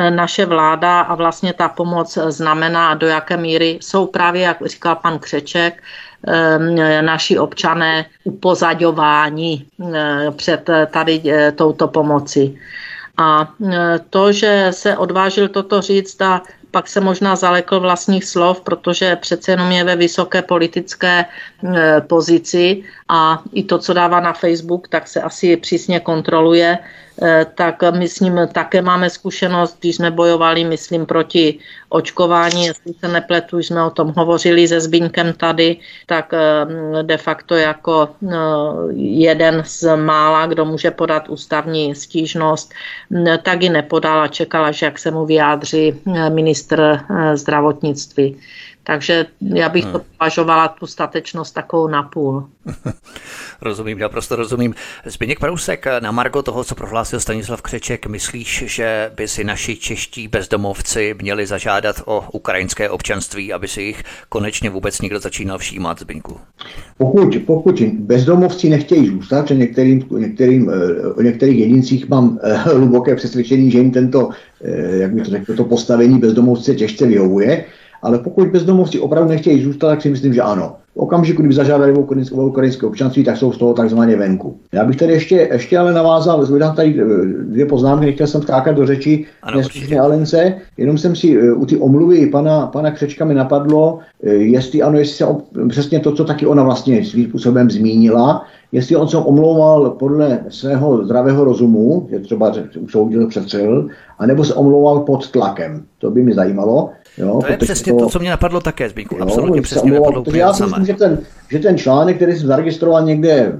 naše vláda a vlastně ta pomoc znamená a do jaké míry jsou právě, jak říkal pan Křeček, naši občané upozaďováni před tady e, touto pomoci. A to, že se odvážil toto říct a pak se možná zalekl vlastních slov, protože přece jenom je ve vysoké politické e, pozici a i to, co dává na Facebook, tak se asi přísně kontroluje. Eh, tak my s ním také máme zkušenost, když jsme bojovali, myslím, proti očkování, jestli se nepletu, jsme o tom hovořili se Zbínkem tady, tak eh, de facto jako eh, jeden z mála, kdo může podat ústavní stížnost, tak ji nepodal a čekala, že jak se mu vyjádří ministr zdravotnictví. Takže já bych hmm. to považovala tu statečnost takovou napůl. rozumím, já prostě rozumím. Zbigněk Prousek, na Margo toho, co prohlásil Stanislav Křeček, myslíš, že by si naši čeští bezdomovci měli zažádat o ukrajinské občanství, aby si jich konečně vůbec někdo začínal všímat, Zbigňku? Pokud, pokud bezdomovci nechtějí zůstat, že některým, některým, o eh, některých jedincích mám eh, hluboké přesvědčení, že jim tento, eh, jak by to řekl, to postavení bezdomovce těžce vyhovuje, ale pokud bezdomovci opravdu nechtějí zůstat, tak si myslím, že ano. V okamžiku, kdyby zažádali o ukrajinské, ukrajinské občanství, tak jsou z toho takzvaně venku. Já bych tady ještě, ještě ale navázal, vydám tady eh, dvě poznámky, nechtěl jsem skákat do řeči nesmírně Alence, jenom jsem si eh, u ty omluvy pana, pana Křečka mi napadlo, eh, jestli ano, jestli se přesně to, co taky ona vlastně svým způsobem zmínila, jestli on se omlouval podle svého zdravého rozumu, že třeba usoudil, přestřelil, anebo se omlouval pod tlakem. To by mi zajímalo. Jo, to je přesně to, to, co mě napadlo také, Zbínku. Absolutně přesně omlouval, napadlo Já si myslím, že ten, že ten článek, který jsem zaregistroval někde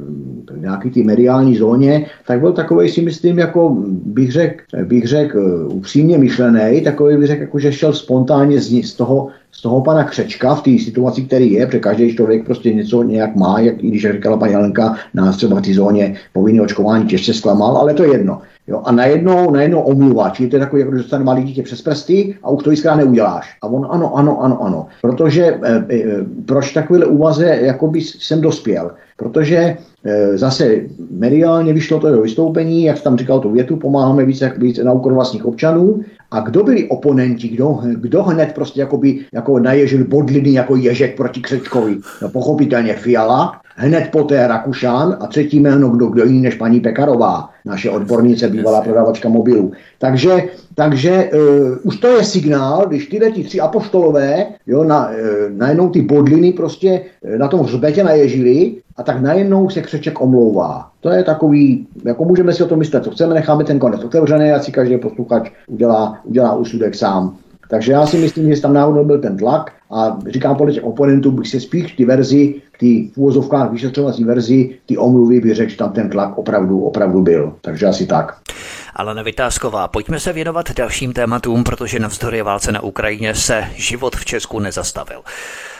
v nějaký té mediální zóně, tak byl takový si myslím, jako bych řekl, bych řek, uh, upřímně myšlený, takový bych řekl, jako, že šel spontánně z, z toho, z toho pana Křečka v té situaci, který je, protože každý člověk prostě něco nějak má, jak i když říkala paní Alenka, nás třeba v té zóně povinné očkování těžce zklamal, ale to je jedno. Jo, a najednou, najednou omluva, čili to je takový, jako dostane malý dítě přes prsty a už to jiskra neuděláš. A on ano, ano, ano, ano. Protože e, e, proč takovéhle úvaze jakoby jsem dospěl? Protože e, zase mediálně vyšlo to jeho vystoupení, jak tam říkal tu větu, pomáháme více, více na úkor vlastních občanů. A kdo byli oponenti, kdo, kdo hned prostě jakoby, jako naježil bodliny jako ježek proti Křečkovi? No pochopitelně Fiala, hned poté Rakušan a třetí jméno kdo, kdo jiný než paní Pekarová, naše odbornice, bývalá prodavačka mobilů. Takže, takže uh, už to je signál, když tyhle ti tři apoštolové jo, na, uh, najednou ty bodliny prostě uh, na tom hřbetě naježili a tak najednou se Křeček omlouvá. To je takový, jako můžeme si o tom myslet, co chceme, necháme ten konec otevřený a si každý posluchač udělá, udělá úsudek sám. Takže já si myslím, že tam náhodou byl ten tlak a říkám podle těch oponentů, bych se spíš ty verzi, ty v úvozovkách vyšetřovací verzi, ty omluvy bych řekl, že tam ten tlak opravdu, opravdu byl. Takže asi tak. Ale Vytázková, pojďme se věnovat dalším tématům, protože navzdory válce na Ukrajině se život v Česku nezastavil.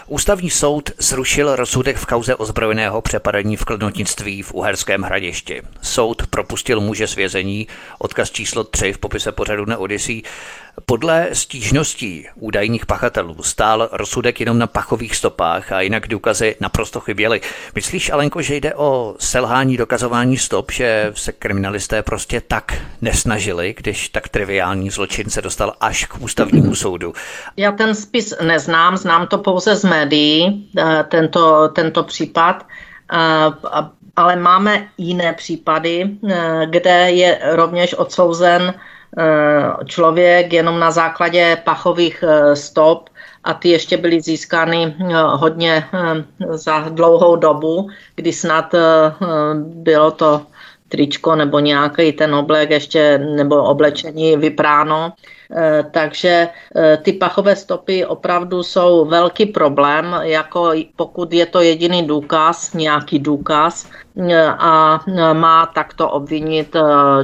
Ústavní soud zrušil rozsudek v kauze ozbrojeného přepadení v kladnotnictví v Uherském hradišti. Soud propustil muže z vězení, odkaz číslo 3 v popise pořadu na Odyssey. Podle stížností údajných pachatelů stál rozsudek jenom na pachových stopách a jinak důkazy naprosto chyběly. Myslíš, Alenko, že jde o selhání dokazování stop, že se kriminalisté prostě tak nesnažili, když tak triviální zločin se dostal až k ústavnímu soudu? Já ten spis neznám, znám to pouze z médií, eh, tento, tento případ eh, ale máme jiné případy, eh, kde je rovněž odsouzen člověk jenom na základě pachových eh, stop a ty ještě byly získány eh, hodně za dlouhou dobu, kdy snad bylo to tričko nebo nějaký ten oblek ještě nebo oblečení vypráno. Eh, takže eh, ty pachové stopy opravdu jsou velký problém, jako pokud je to jediný důkaz, nějaký důkaz eh, a má takto obvinit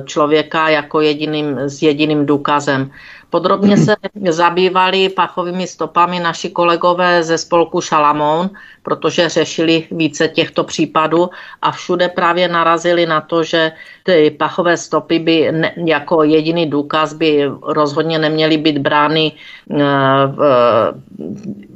člověka jako jediným, s jediným důkazem. Podrobně se zabývali pachovými stopami naši kolegové ze spolku Šalamoun, protože řešili více těchto případů a všude právě narazili na to, že ty pachové stopy by ne, jako jediný důkaz by rozhodně neměly být brány eh, v,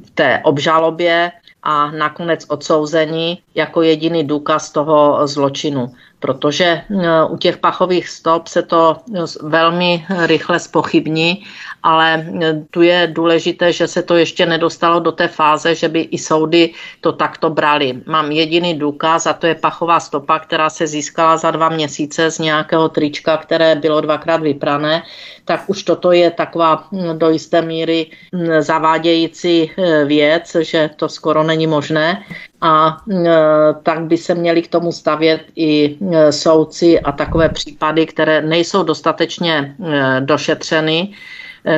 v té obžalobě a nakonec odsouzení jako jediný důkaz toho zločinu. Protože eh, u těch pachových stop se to velmi rychle spochybní, ale eh, tu je důležité, že se to ještě nedostalo do té fáze, že by i soudy to takto brali. Mám jediný důkaz a to je pachová stopa, která se získala za dva měsíce z nějakého trička, které bylo dvakrát vyprané, tak už toto je taková do jisté míry zavádějící eh, věc, že to skoro není možné. A e, tak by se měli k tomu stavět i e, soudci a takové případy, které nejsou dostatečně e, došetřeny,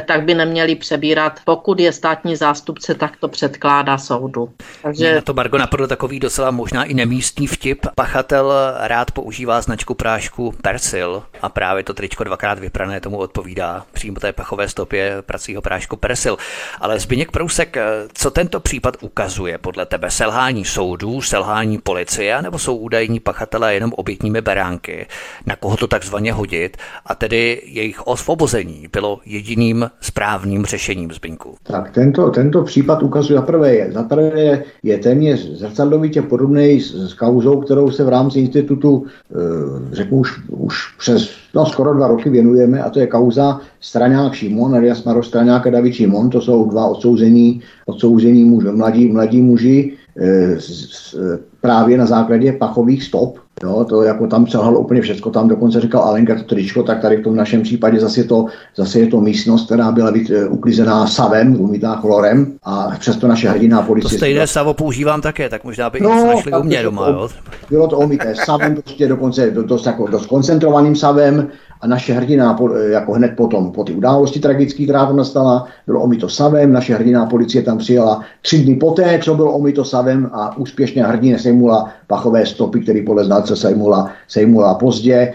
tak by neměli přebírat. Pokud je státní zástupce, tak to předkládá soudu. Takže... Na to Margo napadl takový docela možná i nemístný vtip. Pachatel rád používá značku prášku Persil a právě to tričko dvakrát vyprané tomu odpovídá přímo té pachové stopě pracího prášku Persil. Ale Zbyněk Prousek, eh, co tento případ ukazuje podle tebe? Selhání soudů, selhání policie, nebo jsou údajní pachatelé jenom obětními beránky? Na koho to takzvaně hodit? A tedy jejich osvobození bylo jediným jediným správným řešením, Zbyňku? Tak tento, tento případ ukazuje, zaprvé je, zaprvé je, je téměř zrcadlovitě podobný s, s kauzou, kterou se v rámci institutu, e, řeknu už, už přes no, skoro dva roky věnujeme, a to je kauza Straňák Šimon, alias Maro Straňák a David Šimon, to jsou dva odsouzení, odsouzení muž, mladí, mladí muži, e, s, právě na základě pachových stop, Jo, to jako tam selhalo úplně všechno, tam dokonce říkal Alenka to tričko, tak tady v tom našem případě zase je to, zase je to místnost, která byla být, eh, uklizená savem, umytá chlorem a přesto naše hrdiná policie. To stejné savo používám také, tak možná by no, našli u mě doma. Jo? Bylo to umyté savem, prostě dokonce dost, jako, dost koncentrovaným savem a naše hrdina jako hned potom, po ty události tragické, která tam nastala, bylo omito savem, naše hrdina policie tam přijela tři dny poté, co bylo omito savem a úspěšně hrdina sejmula pachové stopy, který podle znalce sejmula, sejmula pozdě,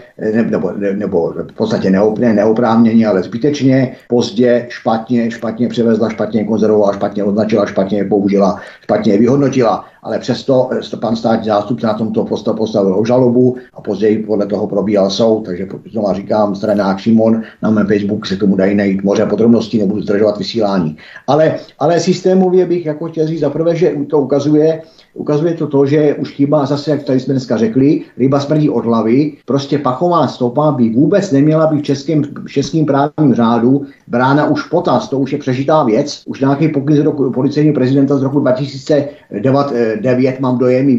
nebo, nebo v podstatě neopně, neoprávněně, ale zbytečně, pozdě, špatně, špatně převezla, špatně konzervovala, špatně označila, špatně použila, špatně vyhodnotila ale přesto eh, pan státní zástupce na tomto postavil žalobu a později podle toho probíhal soud, takže znovu říkám, stranák Šimon, na mém Facebook se tomu dají najít moře podrobností, nebudu zdržovat vysílání. Ale, ale systémově bych jako chtěl říct zaprvé, že to ukazuje, ukazuje to to, že už chýba zase, jak tady jsme dneska řekli, ryba smrdí od hlavy, prostě pachová stopa by vůbec neměla být v českém, v českém právním řádu brána už potaz, to už je přežitá věc, už nějaký pokyn z policejního prezidenta z roku 2009, mám dojem,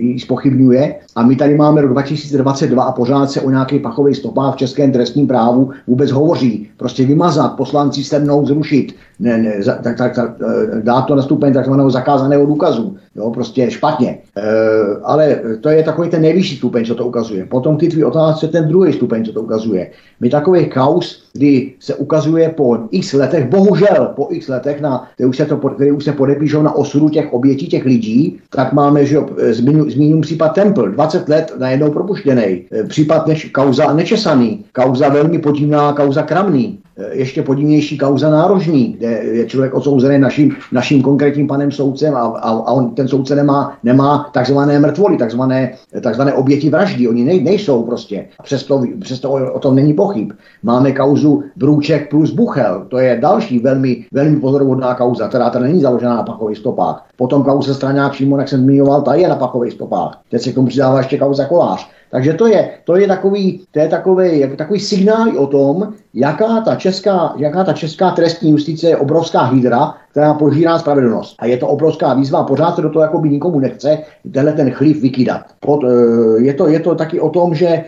ji spochybňuje a my tady máme rok 2022 a pořád se o nějaké pachové stopách v českém trestním právu vůbec hovoří. Prostě vymazat, poslanci se mnou zrušit, ne, ne, tak, tak, tak, eh, dát to na stupeň takzvaného zakázaného důkazu. Jo, prostě špatně. E, ale to je takový ten nejvyšší stupeň, co to ukazuje. Potom ty tvý otázce ten druhý stupeň, co to ukazuje. My takových kaus, kdy se ukazuje po x letech, bohužel po x letech, na, které, už se to, které už se podepíšou na osudu těch obětí, těch lidí, tak máme, že zmíním případ Temple, 20 let najednou propuštěný. E, případ neč, kauza nečesaný, kauza velmi podivná, kauza kramný. Ještě podivnější kauza nárožní, kde je člověk odsouzený naším, naším konkrétním panem soudcem a, a, a on, ten soudce nemá, nemá takzvané mrtvoly, takzvané, takzvané oběti vraždy. Oni nej, nejsou prostě. Přesto, přesto o, o tom není pochyb. Máme kauzu Brůček plus Buchel. To je další velmi, velmi pozoruhodná kauza, která tady není založená na pachových stopách. Potom kauza Straňák přímo, jak jsem zmiňoval, ta je na pachových stopách. Teď se k tomu přidává ještě kauza Kolář. Takže to je, to je takový, to je takový, jak, takový signál o tom, jaká ta, česká, jaká ta česká trestní justice je obrovská hydra, která požírá spravedlnost. A je to obrovská výzva pořád se do toho jakoby nikomu nechce tenhle ten chlív vykydat. Pod, eh, je, to, je to taky o tom, že eh,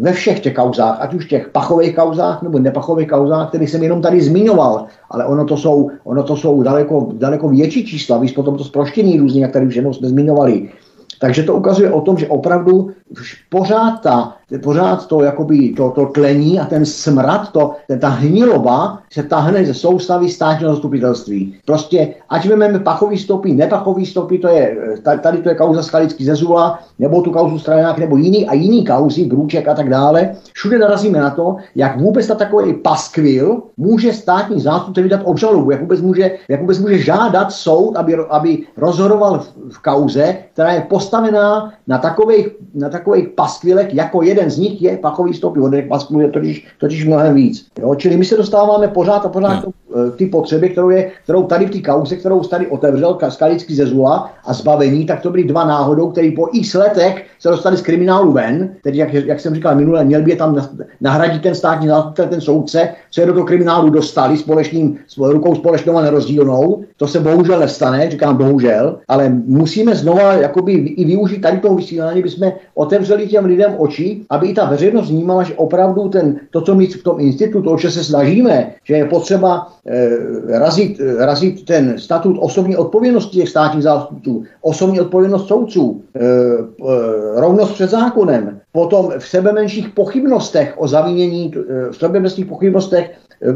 ve všech těch kauzách, ať už těch pachových kauzách nebo nepachových kauzách, které jsem jenom tady zmiňoval, ale ono to jsou, ono to jsou daleko, daleko větší čísla, víš, potom to zproštění různě, jak tady už jenom jsme zmiňovali, takže to ukazuje o tom, že opravdu pořád ta, pořád to, jakoby, to, to tlení a ten smrad, to, ten, ta hniloba se tahne ze soustavy státního zastupitelství. Prostě, ať vezmeme pachový stopy, nepachový stopy, to je, tady to je kauza Skalický Zezula, nebo tu kauzu Stranák, nebo jiný a jiný kauzy, Brůček a tak dále. Všude narazíme na to, jak vůbec na takový paskvil může státní zástupce vydat obžalobu, jak vůbec může, jak vůbec může žádat soud, aby, aby rozhodoval v, v kauze, která je postavená na takových, na takových paskvilech, jako jeden z nich je pachový stopy. On je totiž, totiž mnohem víc. Jo? Čili my se dostáváme pořád a pořád no. Ty potřeby, kterou, je, kterou tady v té kauze, kterou tady otevřel Skalický Zezula a zbavení, tak to byly dva náhodou, který po x letech se dostali z kriminálu ven, tedy jak, jak jsem říkal minule, měl by je tam nahradit ten státní zástupce, ten soudce, se do toho kriminálu dostali společným, rukou společnou a nerozdílnou. To se bohužel nestane, říkám bohužel, ale musíme znova jakoby i využít tady toho vysílání, bychom otevřeli těm lidem oči, aby i ta veřejnost vnímala, že opravdu ten, to, co my v tom institutu, o co se snažíme, že je potřeba eh, razit, eh, razit ten statut osobní odpovědnosti těch státních zástupců, osobní odpovědnost soudců, eh, eh, rovnost před zákonem, potom v sebe menších pochybnostech o zavinění, v sebe menších pochybnostech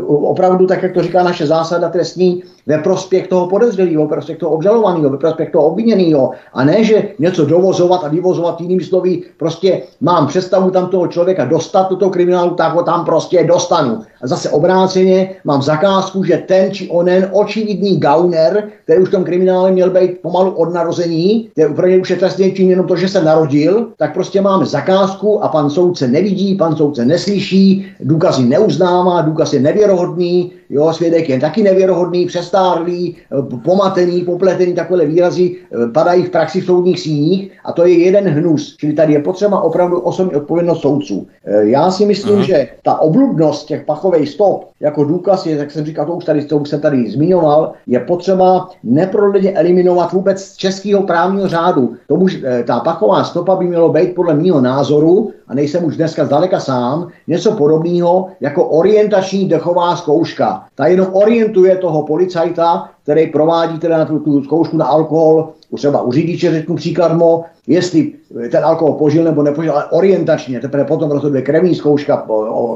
opravdu, tak jak to říká naše zásada trestní, ve prospěch toho podezřelého, ve prospěch toho obžalovaného, ve prospěch toho obviněného. A ne, že něco dovozovat a vyvozovat jinými slovy, prostě mám představu tam toho člověka dostat do toho kriminálu, tak ho tam prostě dostanu. Zase obráceně mám zakázku, že ten či onen očividný gauner, který už v tom kriminále měl být pomalu od narození, kde úplně už je trestně čin jenom to, že se narodil, tak prostě máme zakázku a pan soudce nevidí, pan soudce neslyší, důkazy neuznává, důkaz je nevěrohodný, jo, svědek je taky nevěrohodný, přestárlý, eh, pomatený, popletený, takové výrazy eh, padají v praxi v soudních síních a to je jeden hnus. Čili tady je potřeba opravdu osobní odpovědnost soudců. Eh, já si myslím, Aha. že ta obludnost těch pachových stop jako důkaz je, jak jsem říkal, to už tady, to už jsem tady zmiňoval, je potřeba neprodleně eliminovat vůbec z českého právního řádu. Tomu, ta pachová stopa by mělo být podle mého názoru, a nejsem už dneska zdaleka sám, něco podobného jako orientační dechová zkouška. Ta jenom orientuje toho policajta, který provádí teda na tu, tu zkoušku na alkohol, třeba u řidiče řeknu příkladmo, jestli ten alkohol požil nebo nepožil, ale orientačně, teprve potom rozhoduje krevní zkouška,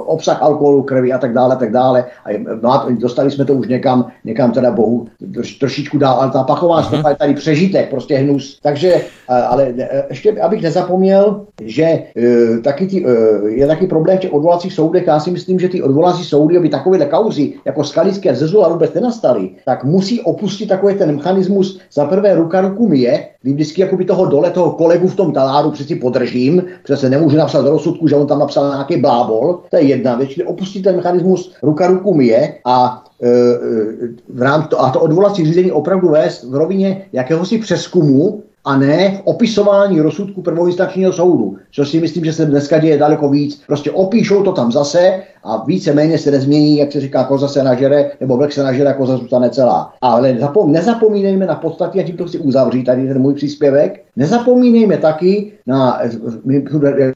obsah alkoholu krvi a tak dále, tak dále. A dostali jsme to už někam, někam teda bohu troš, trošičku dál, ale ta pachová uh-huh. stopa je tady přežitek, prostě hnus. Takže, ale ještě abych nezapomněl, že e, taky ty, e, je taky problém v těch odvolacích soudech. Já si myslím, že ty odvolací soudy, aby takovéhle kauzy jako skalické a vůbec nenastaly, tak musí opustit takový ten mechanismus za prvé ruka ruku je, kdy vždycky jakoby toho dole, toho kolegu v tom taláru přeci podržím, přece nemůžu napsat do rozsudku, že on tam napsal nějaký blábol, to je jedna věc, čili opustit ten mechanismus ruka ruku je a e, e, v rámci to, a to odvolací řízení opravdu vést v rovině jakéhosi přeskumu a ne opisování rozsudku prvoinstančního soudu, což si myslím, že se dneska děje daleko víc. Prostě opíšou to tam zase a víceméně se nezmění, jak se říká, koza se nažere, nebo vlk se nažere, koza zůstane celá. Ale nezapomínejme na podstatě, a tím to chci uzavřít tady ten můj příspěvek, nezapomínejme taky na, my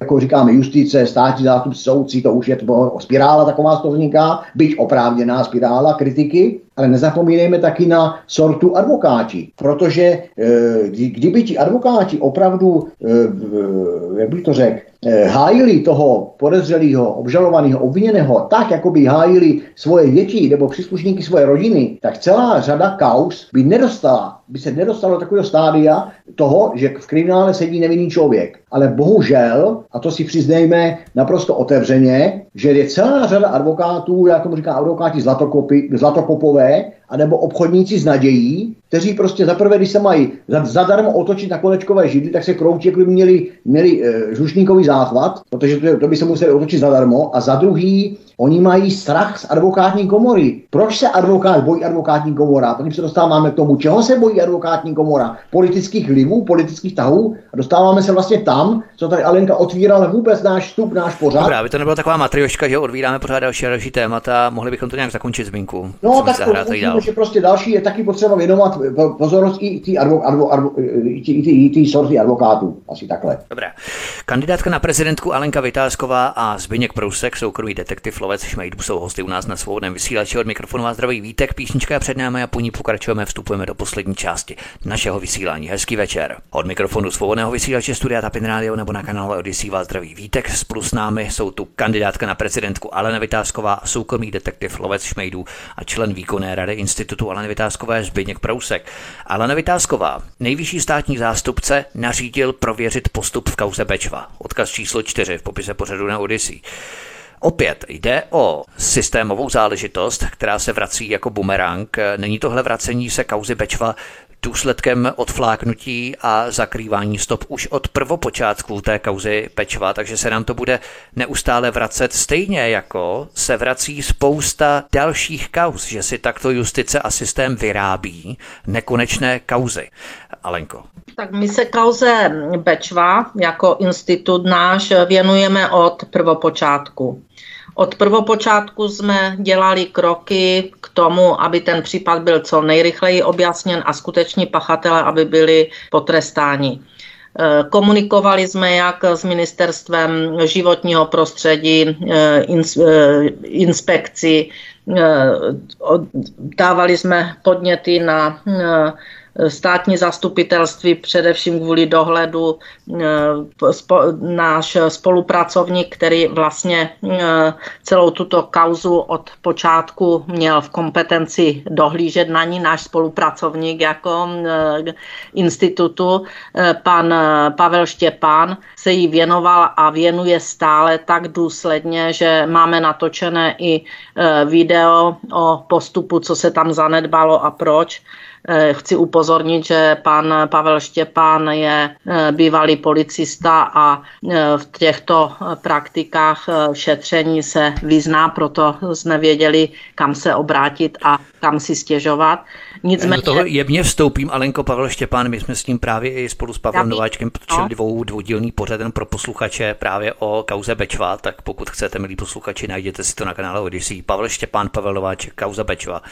jako říkáme, justice, státní zástupci, soudci, to už je to spirála taková to vzniká, byť oprávněná spirála kritiky, ale nezapomínejme taky na sortu advokáti, protože e, kdyby ti advokáti opravdu, e, jak bych to řekl, Eh, hájili toho podezřelého, obžalovaného, obviněného tak, jako by hájili svoje děti nebo příslušníky svoje rodiny, tak celá řada kaus by nedostala, by se nedostalo do takového stádia toho, že v kriminále sedí nevinný člověk. Ale bohužel, a to si přiznejme naprosto otevřeně, že je celá řada advokátů, já tomu říkám advokáti zlatokopy, zlatokopové, anebo obchodníci s nadějí, kteří prostě zaprvé, když se mají zadarmo otočit na konečkové židly, tak se kroutí, jako by měli, měli e, žušníkový záchvat, protože to, to by se museli otočit zadarmo. A za druhý, Oni mají strach z advokátní komory. Proč se advokát bojí advokátní komora? Potom se dostáváme k tomu, čeho se bojí advokátní komora? Politických vlivů, politických tahů? A dostáváme se vlastně tam, co tady Alenka otvírala vůbec náš vstup, náš pořád. Dobrá, aby to nebyla taková matrioška, že odvíráme pořád další další témata, mohli bychom to nějak zakončit zmínku. No, tak to, dál. že prostě další je taky potřeba věnovat pozornost i té advo, advo, advo, sorty advokátů. Asi takhle. Dobré. Kandidátka na prezidentku Alenka Vytázková a Zbyněk Prousek, soukromý detektiv Lovec Šmejdů, jsou hosty u nás na svobodném vysílači od mikrofonu vás zdraví Vítek, písnička je před námi a po ní pokračujeme, vstupujeme do poslední části našeho vysílání. Hezký večer. Od mikrofonu svobodného vysílače Studia Tapin Radio nebo na kanále Odyssey vás zdraví Vítek. Spolu s námi jsou tu kandidátka na prezidentku Alena Vytázková, soukromý detektiv Lovec Šmejdů a člen výkonné rady Institutu Aleny Vytázkové Zbyněk Prousek. Alena Vytázková, nejvyšší státní zástupce, nařídil prověřit postup v kauze Bečva. Odkaz číslo 4 v popise pořadu na Odyssey. Opět jde o systémovou záležitost, která se vrací jako bumerang. Není tohle vracení se kauzy Bečva důsledkem odfláknutí a zakrývání stop už od prvopočátku té kauzy Pečva, takže se nám to bude neustále vracet stejně jako se vrací spousta dalších kauz, že si takto justice a systém vyrábí nekonečné kauzy. Alenko. Tak my se kauze Bečva jako institut náš věnujeme od prvopočátku. Od prvopočátku jsme dělali kroky k tomu, aby ten případ byl co nejrychleji objasněn a skuteční pachatele, aby byli potrestáni. Eh, komunikovali jsme jak s ministerstvem životního prostředí, eh, eh, inspekci, dávali jsme podněty na státní zastupitelství, především kvůli dohledu eh, náš spolupracovník, který vlastně eh, celou tuto kauzu od počátku měl v kompetenci dohlížet na ní, náš spolupracovník jako eh, institutu, pan Pavel Štěpán, se jí věnoval a věnuje stále tak důsledně, že máme natočené i video o postupu, co se tam zanedbalo a proč. Eh, chci upozornit, že pan Pavel Štěpán je eh, bývalý policista a eh, v těchto praktikách šetření se vyzná, proto jsme věděli, kam se obrátit a kam si stěžovat. Nicméně... Do toho jemně vstoupím, Alenko Pavel Štěpán, my jsme s ním právě i spolu s Pavlem Nováčkem točili no. dvou dvoudílný pořad pro posluchače právě o kauze Bečva, tak pokud chcete, milí posluchači, najděte si to na kanále Odyssey. Pavel Štěpán, Pavel Nováček, kauza Bečva.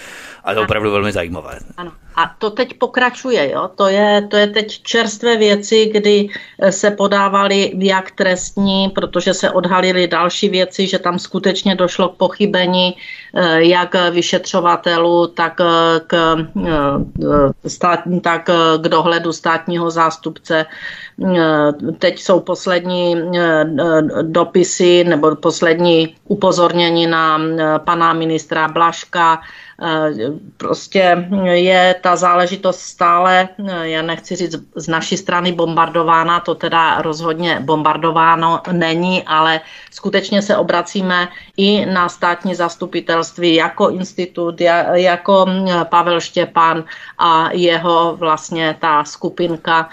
A to je opravdu velmi zajímavé. Ano. A to teď pokračuje, jo? To, je, to je teď čerstvé věci, kdy se podávaly jak trestní, protože se odhalily další věci, že tam skutečně došlo k pochybení eh, jak vyšetřovatelů, tak eh, k, eh, stát, tak k dohledu státního zástupce. Teď jsou poslední dopisy nebo poslední upozornění na pana ministra Blaška, Prostě je ta záležitost stále, já nechci říct z naší strany bombardována, to teda rozhodně bombardováno není, ale skutečně se obracíme i na státní zastupitelství jako institut, jako Pavel Štěpán a jeho vlastně ta skupinka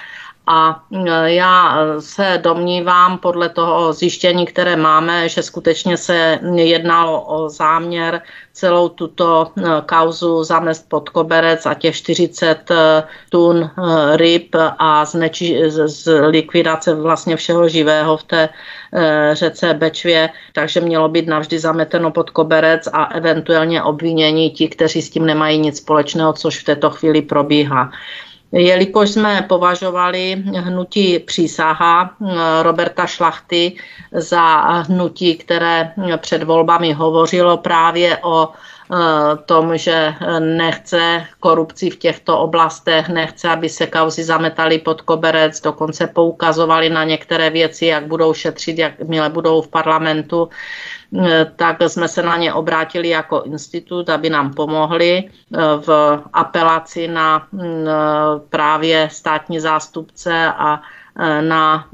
a e, já se domnívám podle toho zjištění, které máme, že skutečně se jednalo o záměr celou tuto e, kauzu zamest pod koberec a těch 40 e, tun ryb a zneči, z likvidace vlastně všeho živého v té řece Bečvě, takže mělo být navždy zameteno pod koberec a eventuálně obvinění ti, kteří s tím nemají nic společného, což v této chvíli probíhá. Jelikož jsme považovali hnutí přísaha eh, Roberta Šlachty za hnutí, které před volbami hovořilo právě o eh, tom, že nechce korupci v těchto oblastech, nechce, aby se kauzy zametaly pod koberec, dokonce poukazovali na některé věci, jak budou šetřit, jak milé budou v parlamentu, tak jsme se na ně obrátili jako institut, aby nám pomohli eh, v apelaci na mm, eh, právě státní zástupce a na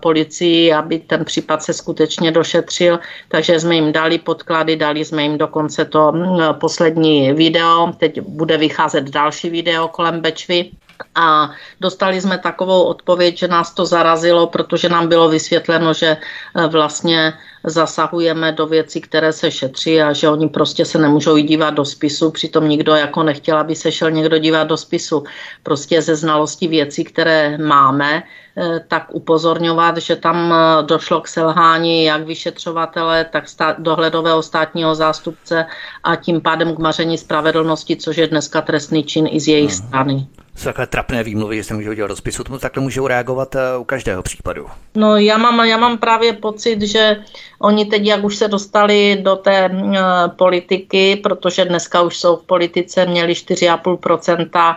policii, aby ten případ se skutečně došetřil. Takže jsme jim dali podklady, dali jsme jim dokonce to mm, poslední video. Teď bude vycházet další video kolem Bečvy A dostali jsme takovou odpověď, že nás to zarazilo, protože nám bylo vysvětleno, že eh, vlastně zasahujeme do věcí, které se šetří a že oni prostě se nemůžou jít dívat do spisu, přitom nikdo jako nechtěl, aby se šel někdo dívat do spisu. Prostě ze znalosti věcí, které máme, eh, tak upozorňovat, že tam eh, došlo k selhání jak vyšetřovatele, tak dohledového státního zástupce a tím pádem k maření spravedlnosti, což je dneska trestný čin i z jejich hmm. strany jsou takové trapné výmluvy, že se můžou dělat do spisu, tomu takhle můžou reagovat eh, u každého případu. No já mám, já mám právě pocit, že oni teď, jak už se dostali do té uh, politiky, protože dneska už jsou v politice, měli 4,5%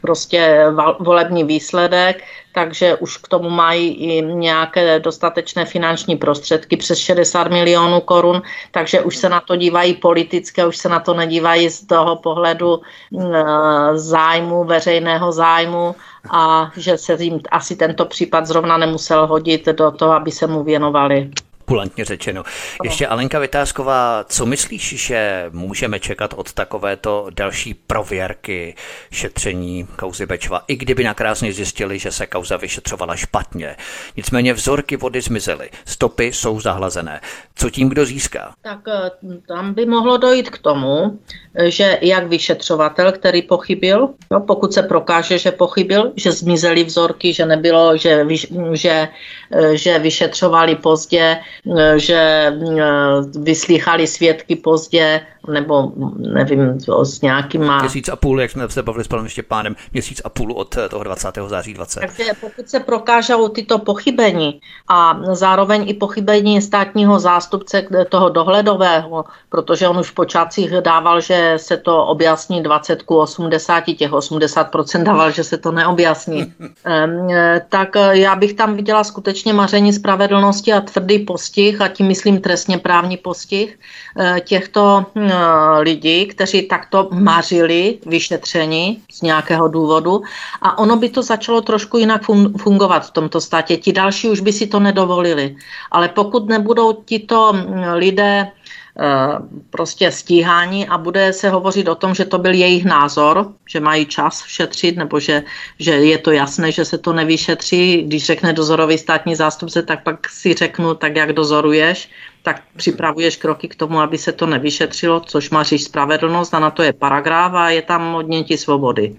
prostě volební výsledek, takže už k tomu mají i nějaké dostatečné finanční prostředky přes 60 milionů korun, takže už se na to dívají politické, už se na to nedívají z toho pohledu zájmu, veřejného zájmu a že se jim asi tento případ zrovna nemusel hodit do toho, aby se mu věnovali kulantně řečeno. Ještě Alenka Vytázková, co myslíš, že můžeme čekat od takovéto další prověrky šetření kauzy Bečva, i kdyby nakrásně zjistili, že se kauza vyšetřovala špatně. Nicméně vzorky vody zmizely, stopy jsou zahlazené. Co tím kdo získá? Tak eh, tam by mohlo dojít k tomu, že jak vyšetřovatel, který pochybil, no, pokud se prokáže, že pochybil, že zmizely vzorky, že nebylo, že, že, eh, že vyšetřovali pozdě, eh, že eh, vyslýchali svědky pozdě, nebo nevím, s nějakýma... Měsíc a půl, jak jsme se bavili s panem Štěpánem, měsíc a půl od toho 20. září 20. Takže pokud se prokážou tyto pochybení a zároveň i pochybení státního zástupce toho dohledového, protože on už v počátcích dával, že se to objasní 20 ku 80, těch 80% dával, že se to neobjasní. tak já bych tam viděla skutečně maření spravedlnosti a tvrdý postih, a tím myslím trestně právní postih eh, těchto hm, lidí, kteří takto mařili vyšetření z nějakého důvodu a ono by to začalo trošku jinak fungovat v tomto státě. Ti další už by si to nedovolili. Ale pokud nebudou tito hm, lidé Eh, prostě stíhání a bude se hovořit o tom, že to byl jejich názor, že mají čas šetřit, nebo že, že je to jasné, že se to nevyšetří. Když řekne dozorový státní zástupce, tak pak si řeknu, tak jak dozoruješ, tak připravuješ kroky k tomu, aby se to nevyšetřilo, což máš spravedlnost a na to je paragraf a je tam odnětí svobody.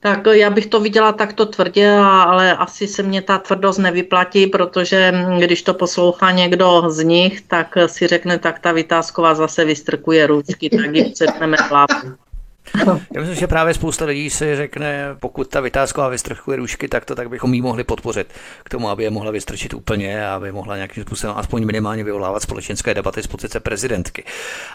Tak já bych to viděla takto tvrdě, ale asi se mě ta tvrdost nevyplatí, protože když to poslouchá někdo z nich, tak si řekne, tak ta vytázková zase vystrkuje ručky, tak jim setneme hlavu. Já myslím, že právě spousta lidí si řekne, pokud ta vytázková vystrchuje růžky, tak to tak bychom jí mohli podpořit k tomu, aby je mohla vystrčit úplně a aby mohla nějakým způsobem aspoň minimálně vyvolávat společenské debaty z pozice prezidentky.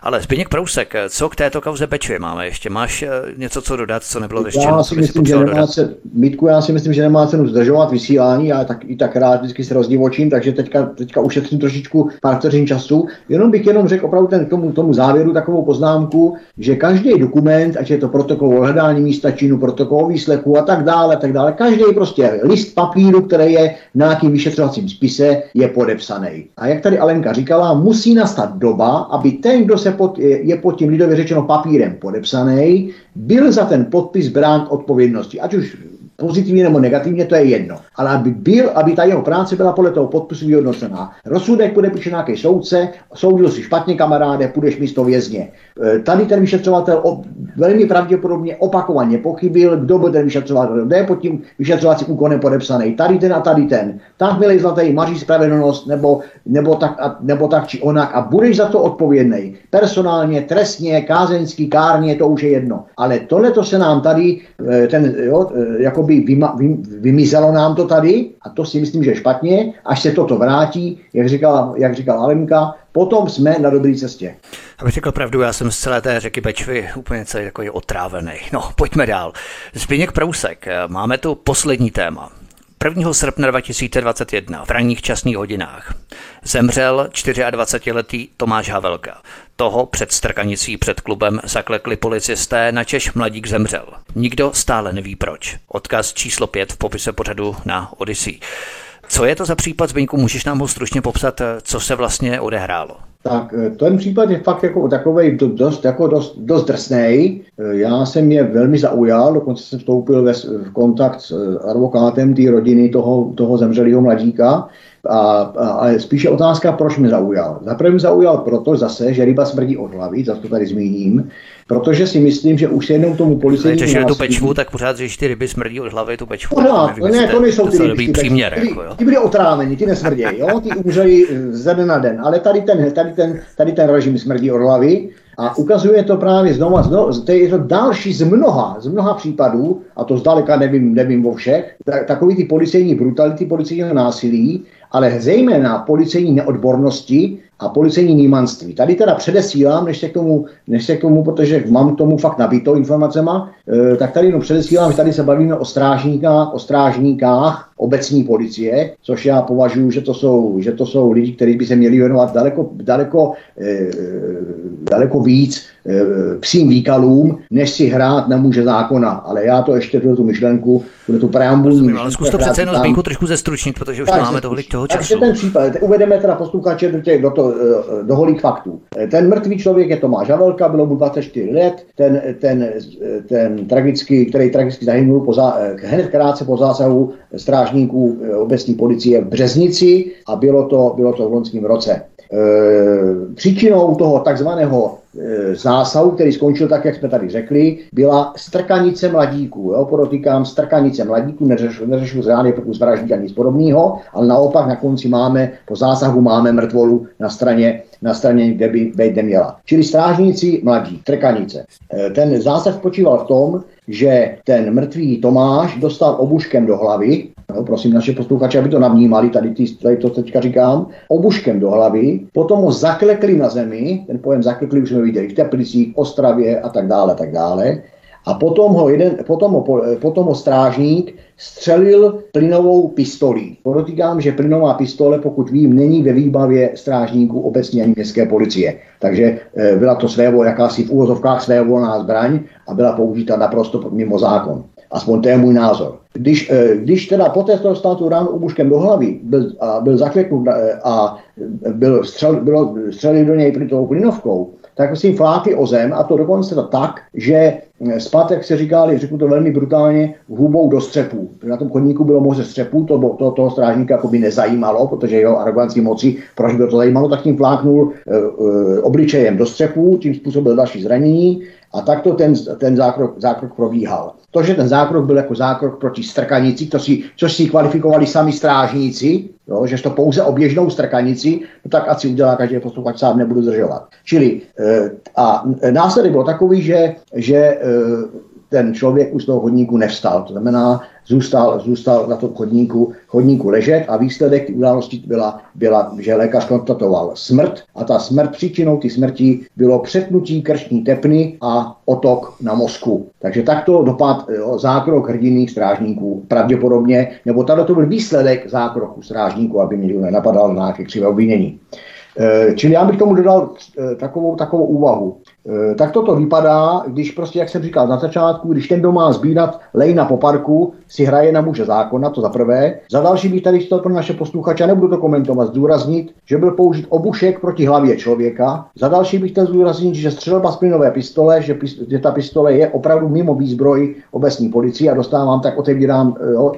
Ale Zbigněk Prousek, co k této kauze Bečvě máme ještě? Máš eh, něco, co dodat, co nebylo vyštěno? Já si myslím, že nemá se, Mítku, já si myslím, že nemá cenu zdržovat vysílání, já tak, i tak rád vždycky se rozdivočím, takže teďka, teďka ušetřím trošičku pár vteřin času. Jenom bych jenom řekl opravdu ten, tomu, tomu závěru takovou poznámku, že každý dokument, ať je to protokol o hledání místa činu, protokol o výslechu a tak dále, tak dále. Každý prostě list papíru, který je v nějakým vyšetřovacím spise, je podepsaný. A jak tady Alenka říkala, musí nastat doba, aby ten, kdo se pod, je, pod tím lidově řečeno papírem podepsaný, byl za ten podpis brán odpovědnosti. Ať už pozitivně nebo negativně, to je jedno. Ale aby byl, aby ta jeho práce byla podle toho podpisu vyhodnocená. Rozsudek podepíše nějaký soudce, soudil si špatně kamaráde, půjdeš místo vězně. E, tady ten vyšetřovatel o, velmi pravděpodobně opakovaně pochybil, kdo byl ten vyšetřovatel, kdo je pod tím vyšetřovacím úkonem podepsaný. Tady ten a tady ten. Tak milý zlatý, maří spravedlnost, nebo, nebo, tak, a, nebo tak či onak a budeš za to odpovědný. Personálně, trestně, kázeňský, kárně, to už je jedno. Ale tohle to se nám tady, e, ten, jo, e, jakoby jakoby vyma, vy, vymizelo nám to tady a to si myslím, že je špatně. Až se toto vrátí, jak říkala, jak říkala Alenka, potom jsme na dobré cestě. Abych řekl pravdu, já jsem z celé té řeky Bečvy úplně celý takový otrávený. No, pojďme dál. Zbigněk Prousek, máme tu poslední téma. 1. srpna 2021 v ranních časných hodinách zemřel 24-letý Tomáš Havelka. Toho před strkanicí před klubem zaklekli policisté, načež mladík zemřel. Nikdo stále neví proč. Odkaz číslo 5 v popise pořadu na Odyssey. Co je to za případ, Zbyňku, můžeš nám ho stručně popsat, co se vlastně odehrálo? Tak eh, ten případ je fakt jako takový dost, jako dost, dost drsný. Eh, já jsem je velmi zaujal, dokonce jsem vstoupil ve, v kontakt s advokátem té rodiny toho, toho zemřelého mladíka. A, a, a spíše otázka, proč mě zaujal. Zaprvé mě zaujal proto zase, že ryba smrdí od hlavy, za to tady zmíním, protože si myslím, že už se jednou tomu policejnímu Když tu pečvu, tak pořád, že ty ryby smrdí od hlavy, tu pečvu. Pořád, no ne, to nejsou ty ryby. Ty, příměr, ty, jako, jo. ty byly otráveni, ty nesmrdějí, jo, ty umřeli ze dne na den, ale tady ten, tady ten, tady ten režim smrdí od hlavy a ukazuje to právě znova, znova to je to další z mnoha, z mnoha případů, a to zdaleka nevím, nevím o všech, tak, takový ty policejní brutality, policejního násilí, ale zejména policejní neodbornosti a policejní nímanství. Tady teda předesílám, než se k tomu, než se k tomu protože mám k tomu fakt nabito informacema, e, tak tady jenom předesílám, že tady se bavíme o strážníkách, o strážníkách obecní policie, což já považuji, že to jsou, že to jsou lidi, kteří by se měli věnovat daleko, daleko, e, daleko víc e, psím výkalům, než si hrát nemůže zákona. Ale já to ještě tu myšlenku, tu preambulní. Ale zkus to přece jenom trošku zestručnit, protože už tak, máme tolik toho času. Takže ten případ, uvedeme teda posluchače do, těch, do, to, do holých faktů. Ten mrtvý člověk je Tomáš Havelka, bylo mu 24 let, ten, ten, ten tragický, který tragicky zahynul po zá, eh, hned krátce po zásahu strážníků eh, obecní policie v Březnici a bylo to, bylo to v loňském roce. Příčinou toho takzvaného zásahu, který skončil tak, jak jsme tady řekli, byla strkanice mladíků. Jo? Podotýkám strkanice mladíků, neřešil, neřešil žádný pokus vraždí ani nic podobného, ale naopak na konci máme, po zásahu máme mrtvolu na straně, na straně kde by být neměla. Čili strážníci mladí, trkanice. E, ten zásah spočíval v tom, že ten mrtvý Tomáš dostal obuškem do hlavy, no, prosím naše posluchače, aby to navnímali, tady, ty, tady to teďka říkám, obuškem do hlavy, potom ho zaklekli na zemi, ten pojem zaklekli už jsme viděli v Teplicích, Ostravě a tak dále, tak dále. A potom ho, jeden, potom ho, potom ho strážník střelil plynovou pistolí. Podotýkám, že plynová pistole, pokud vím, není ve výbavě strážníků obecně ani městské policie. Takže e, byla to svévo, jakási v úvozovkách svévolná zbraň a byla použita naprosto mimo zákon. Aspoň to je můj názor. Když, e, když teda poté toho stál tu ránu obuškem do hlavy byl, a byl zakleknut e, a byl střel, bylo střelit do něj tou plynovkou, tak si flákli o zem a to dokonce to tak, že spát, jak se říkali, řeknu to velmi brutálně, hubou do střepů. Na tom chodníku bylo moře střepů, to, to toho strážníka jako by nezajímalo, protože jeho arogantní moci, proč by to zajímalo, tak tím fláknul e, e, obličejem do střepů, tím způsobil další zranění a takto ten, ten zákrok, zákrok probíhal. To, že ten zákrok byl jako zákrok proti strkanici, to si, což si kvalifikovali sami strážníci, jo, že to pouze oběžnou strkanici, no tak ať si udělá každý posluchač sám, nebudu zdržovat. Čili e, a následek byl takový, že, že e, ten člověk už z toho hodníku nevstal. To znamená, zůstal, zůstal na tom chodníku, chodníku ležet a výsledek události byla, byla, že lékař konstatoval smrt a ta smrt, příčinou té smrti bylo přetnutí krční tepny a otok na mozku. Takže takto dopad jo, zákrok hrdiných strážníků pravděpodobně, nebo tady to byl výsledek zákroku strážníků, aby mě nenapadal na nějaké křivé obvinění. E, čili já bych tomu dodal e, takovou, takovou úvahu. E, tak toto vypadá, když prostě, jak jsem říkal na začátku, když ten, kdo má lejna po parku, si hraje na muže zákona, to za prvé. Za další bych tady chtěl pro naše posluchače, nebudu to komentovat, zdůraznit, že byl použit obušek proti hlavě člověka. Za další bych chtěl zdůraznit, že střelba z plynové pistole, že, že ta pistole je opravdu mimo výzbroj obecní policie a dostávám, tak otevírám jo,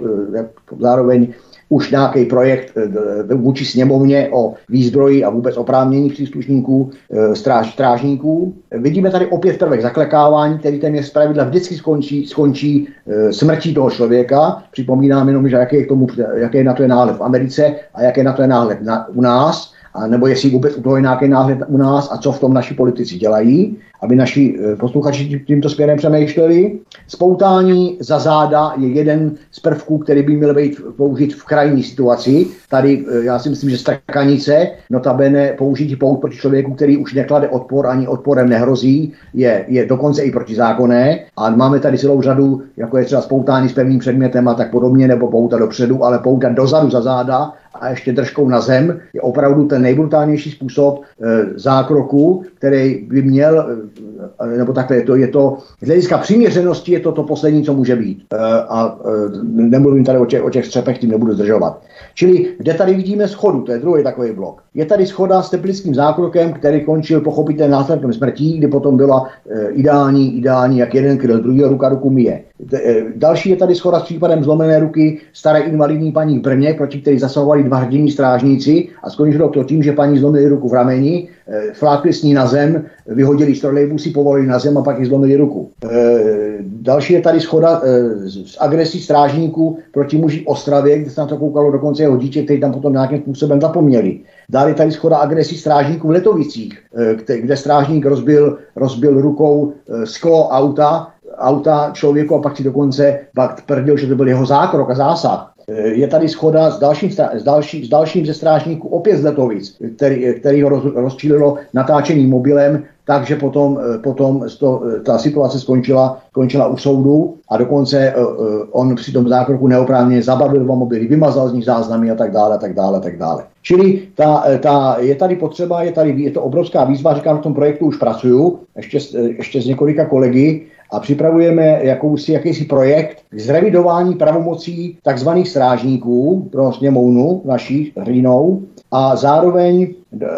zároveň už nějaký projekt eh, vůči sněmovně o výzbroji a vůbec oprávnění příslušníků eh, stráž, strážníků. Vidíme tady opět prvek zaklekávání, který téměř zpravidla vždycky skončí, skončí eh, smrtí toho člověka. Připomínám jenom, že jaký je, k tomu, jaký je na to je náhled v Americe a jaký je na to je náhled na, u nás a nebo jestli vůbec u toho je nějaký náhled u nás a co v tom naši politici dělají, aby naši eh, posluchači tímto směrem přemýšleli. Spoutání za záda je jeden z prvků, který by měl být použit v krajní situaci. Tady eh, já si myslím, že strkanice, notabene použití pout proti člověku, který už neklade odpor ani odporem nehrozí, je, je dokonce i protizákonné. A máme tady celou řadu, jako je třeba spoutání s pevným předmětem a tak podobně, nebo pouta dopředu, ale pouta dozadu za záda a ještě držkou na zem je opravdu ten nejbrutálnější způsob e, zákroku, který by měl, e, nebo takhle je to, je to z hlediska přiměřenosti je to to poslední, co může být. E, a nemluvím tady o těch, o těch střepech, tím nebudu zdržovat. Čili kde tady vidíme schodu, to je druhý takový blok. Je tady schoda s teplickým zákrokem, který končil pochopitelně následkem smrtí, kdy potom byla ideální, ideální, jak jeden kryl, druhý ruka ruku mije. E, další je tady schoda s případem zlomené ruky staré invalidní paní v Brně, proti který zasahovali dva hrdiní strážníci a skončilo to tím, že paní zlomili ruku v rameni, e, flákli s ní na zem, vyhodili z trolejbusy, povolili na zem a pak jí zlomili ruku. E, další je tady schoda s agresí strážníků proti muži v Ostravě, kde se na to koukalo dokonce jeho dítě, který tam potom nějakým způsobem zapomněli. Dále je tady schoda agresí strážníků v Letovicích, kde strážník rozbil, rozbil rukou sklo auta, auta člověku a pak si dokonce pak tvrdil, že to byl jeho zákrok a zásah. Je tady schoda s dalším, s, další, s dalším ze strážníků, opět z Letovic, který, který ho roz, rozčílilo natáčením mobilem, takže potom, potom to, ta situace skončila, skončila u soudu a dokonce uh, on při tom zákroku neoprávněně zabavil dva mobily, vymazal z nich záznamy a tak dále, a tak dále, a tak dále. Čili ta, ta, je tady potřeba, je tady je to obrovská výzva, říkám, v tom projektu už pracuju, ještě, ještě s několika kolegy, a připravujeme jakousi, jakýsi projekt k zrevidování pravomocí takzvaných strážníků pro sněmovnu naší hlínou a zároveň,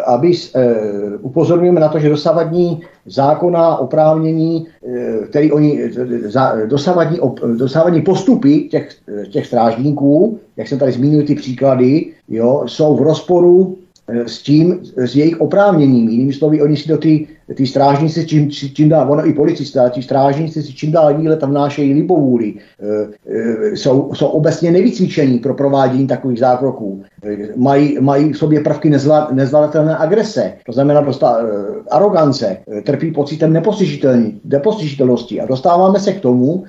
aby e, upozorňujeme na to, že dosavadní zákona oprávnění, e, který oni, za, dosavadní, op, dosavadní postupy těch, těch strážníků, jak jsem tady zmínil ty příklady, jo, jsou v rozporu s tím, s jejich oprávněním. Jinými slovy, oni si do ty, ty strážníci, čím, čím dál, ono i policista, ti strážníci si čím dál díle tam vnášejí libovůli, e, e, jsou, jsou obecně nevycvičení pro provádění takových zákroků. E, mají, mají v sobě prvky nezvla, nezvladatelné agrese, to znamená dosta, e, arogance, e, trpí pocitem nepostižitelnosti. A dostáváme se k tomu,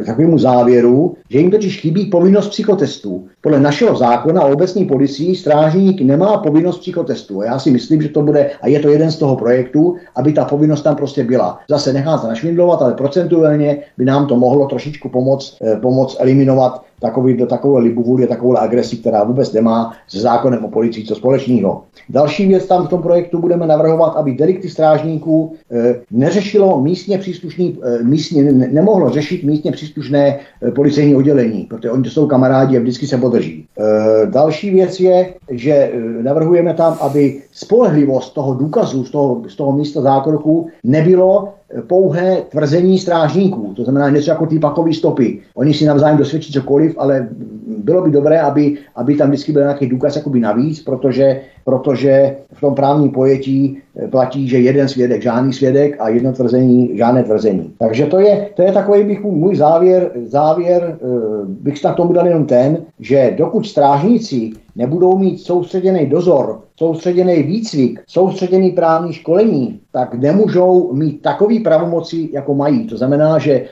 e, takovému závěru, že jim totiž chybí povinnost psychotestů. Podle našeho zákona o obecní policii strážník nemá povinnost psychotestu. A já si myslím, že to bude, a je to jeden z toho projektů, aby ta povinnost tam prostě byla. Zase nechá se našvindlovat, ale procentuálně by nám to mohlo trošičku pomoct, eh, pomoct eliminovat takový, do takové libovůli, takové agresi, která vůbec nemá s zákonem o policii co společného. Další věc tam v tom projektu budeme navrhovat, aby delikty strážníků e, neřešilo místně příslušný, e, místně, ne, nemohlo řešit místně příslušné e, policejní oddělení, protože oni jsou kamarádi a vždycky se podrží. E, další věc je, že e, navrhujeme tam, aby spolehlivost toho důkazu z toho, z toho místa zákroku nebylo pouhé tvrzení strážníků, to znamená něco jako ty pakové stopy. Oni si navzájem dosvědčí cokoliv, ale bylo by dobré, aby, aby tam vždycky byl nějaký důkaz jakoby navíc, protože, protože v tom právním pojetí platí, že jeden svědek, žádný svědek a jedno tvrzení, žádné tvrzení. Takže to je, to je takový bych můj závěr, závěr eh, bych na tomu dal jenom ten, že dokud strážníci nebudou mít soustředěný dozor, soustředěný výcvik, soustředěný právní školení, tak nemůžou mít takový pravomoci, jako mají. To znamená, že e,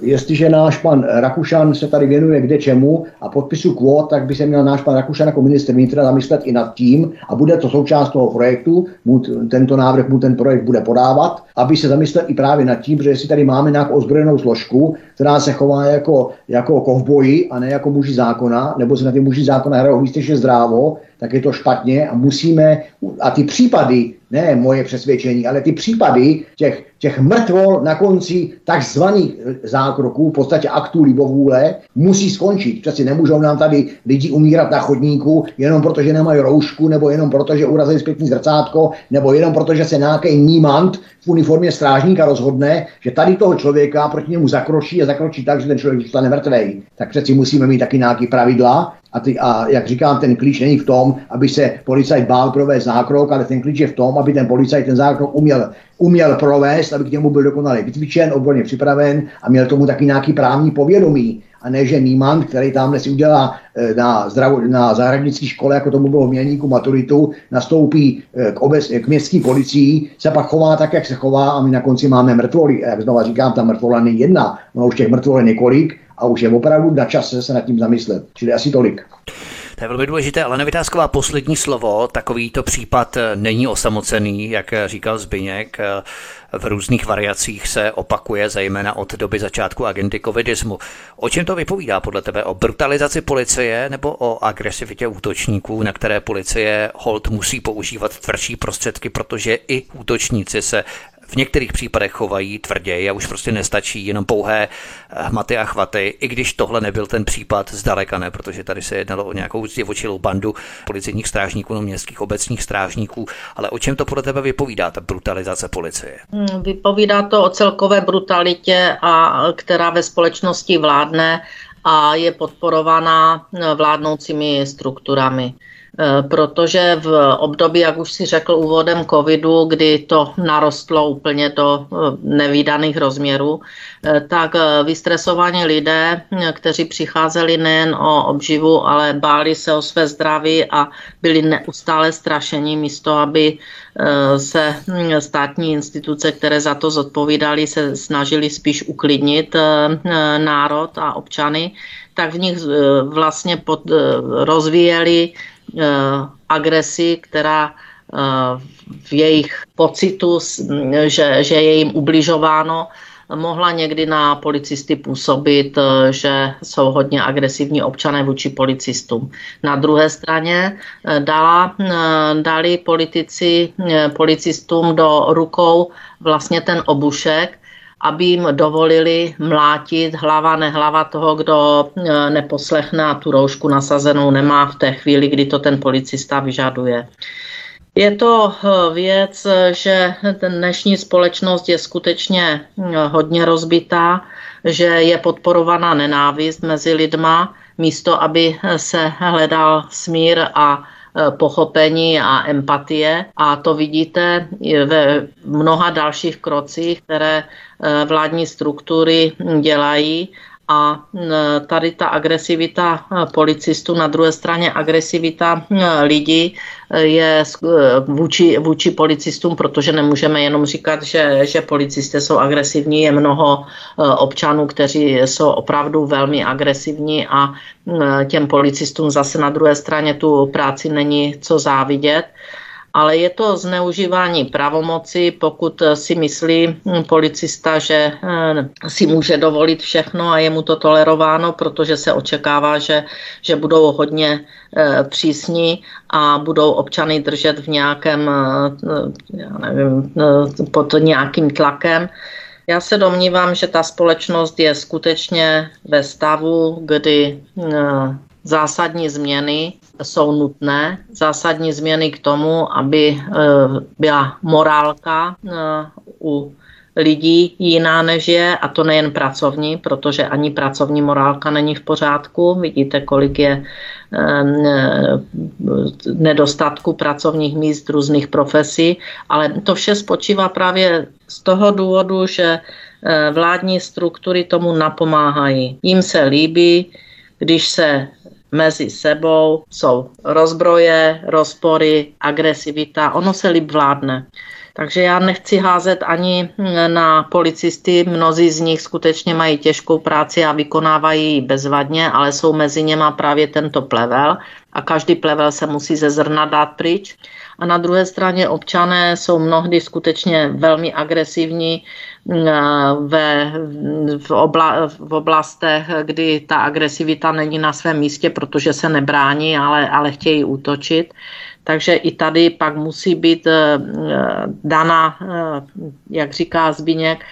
jestliže náš pan Rakušan se tady věnuje kde čemu a podpisu kvót, tak by se měl náš pan Rakušan jako minister vnitra zamyslet i nad tím a bude to součást toho projektu, mu tento návrh mu ten projekt bude podávat, aby se zamyslel i právě nad tím, že jestli tady máme nějakou ozbrojenou složku, která se chová jako, jako kovboji a ne jako muži zákona, nebo se na ty muži zákona hrajou více zdrávo, tak je to špatně a musíme, a ty případy, ne moje přesvědčení, ale ty případy těch, těch mrtvol na konci takzvaných zákroků, v podstatě aktů libovůle, musí skončit. Přeci nemůžou nám tady lidi umírat na chodníku jenom proto, že nemají roušku, nebo jenom proto, že urazili zpětní zrcátko, nebo jenom proto, že se nějaký nímant v uniformě strážníka rozhodne, že tady toho člověka proti němu zakročí a zakročí tak, že ten člověk zůstane mrtvý. Tak přeci musíme mít taky nějaké pravidla a, ty, a jak říkám, ten klíč není v tom, aby se policajt bál provést zákrok, ale ten klíč je v tom, aby ten policajt ten zákrok uměl, uměl provést, aby k němu byl dokonale vycvičen, odborně připraven a měl tomu taky nějaký právní povědomí. A ne, že Níman, který tam si udělá eh, na, zdravo, na zahradnické škole, jako tomu bylo v Mělníku maturitu, nastoupí eh, k, obec, k městské policii, se pak chová tak, jak se chová a my na konci máme mrtvoly. A jak znova říkám, ta mrtvola není jedna, no už těch mrtvol je několik a už je opravdu na čase se nad tím zamyslet. Čili asi tolik. To je velmi důležité, ale nevytázková poslední slovo, takovýto případ není osamocený, jak říkal Zbyněk, v různých variacích se opakuje, zejména od doby začátku agendy covidismu. O čem to vypovídá podle tebe? O brutalizaci policie nebo o agresivitě útočníků, na které policie hold musí používat tvrdší prostředky, protože i útočníci se v některých případech chovají tvrději a už prostě nestačí jenom pouhé eh, hmaty a chvaty, i když tohle nebyl ten případ zdaleka ne, protože tady se jednalo o nějakou zdivočilou bandu policejních strážníků, no městských obecních strážníků, ale o čem to podle tebe vypovídá, ta brutalizace policie? Hmm, vypovídá to o celkové brutalitě, a, která ve společnosti vládne a je podporovaná eh, vládnoucími strukturami. Eh, protože v období, jak už si řekl úvodem covidu, kdy to narostlo úplně do eh, nevýdaných rozměrů, eh, tak vystresovaní lidé, kteří přicházeli nejen o obživu, ale báli se o své zdraví a byli neustále strašení místo, aby se hm, státní instituce, které za to zodpovídali, se snažili spíš uklidnit národ a občany, tak v nich vlastně pod, rozvíjeli agresi, která eh, v jejich pocitu, že, že je jim ubližováno, mohla někdy na policisty působit, eh, že jsou hodně agresivní občané vůči policistům. Na druhé straně dala, dali politici policistům do rukou vlastně ten obušek, aby jim dovolili mlátit hlava nehlava toho, kdo e, neposlechne a tu roušku nasazenou nemá v té chvíli, kdy to ten policista vyžaduje. Je to e, věc, že dnešní společnost je skutečně e, hodně rozbitá, že je podporovaná nenávist mezi lidma, místo aby se hledal smír a pochopení a empatie. A to vidíte ve mnoha dalších krocích, které eh, vládní struktury dělají a tady ta agresivita policistů, na druhé straně agresivita lidí je vůči, vůči policistům, protože nemůžeme jenom říkat, že, že policisté jsou agresivní. Je mnoho občanů, kteří jsou opravdu velmi agresivní a těm policistům zase na druhé straně tu práci není co závidět ale je to zneužívání pravomoci, pokud si myslí hm, policista, že eh, si může dovolit všechno a je mu to tolerováno, protože se očekává, že, že budou hodně eh, přísní a budou občany držet v nějakém, eh, já nevím, pod nějakým tlakem. Já se domnívám, že ta společnost je skutečně ve stavu, kdy zásadní změny jsou nutné, zásadní změny k tomu, aby eh, byla morálka eh, u lidí jiná než je, a to nejen pracovní, protože ani pracovní morálka není v pořádku. Vidíte, kolik je eh, nedostatku pracovních míst různých profesí, ale to vše spočívá právě z toho důvodu, že vládní struktury tomu napomáhají. Jím se líbí, když se mezi sebou jsou rozbroje, rozpory, agresivita, ono se líp vládne. Takže já nechci házet ani na policisty, mnozí z nich skutečně mají těžkou práci a vykonávají ji bezvadně, ale jsou mezi něma právě tento plevel a každý plevel se musí ze zrna dát pryč. A na druhé straně občané jsou mnohdy skutečně velmi agresivní ve, v, obla, v oblastech, kdy ta agresivita není na svém místě, protože se nebrání, ale, ale chtějí útočit. Takže i tady pak musí být eh, eh, jak říká Zbíněk, eh,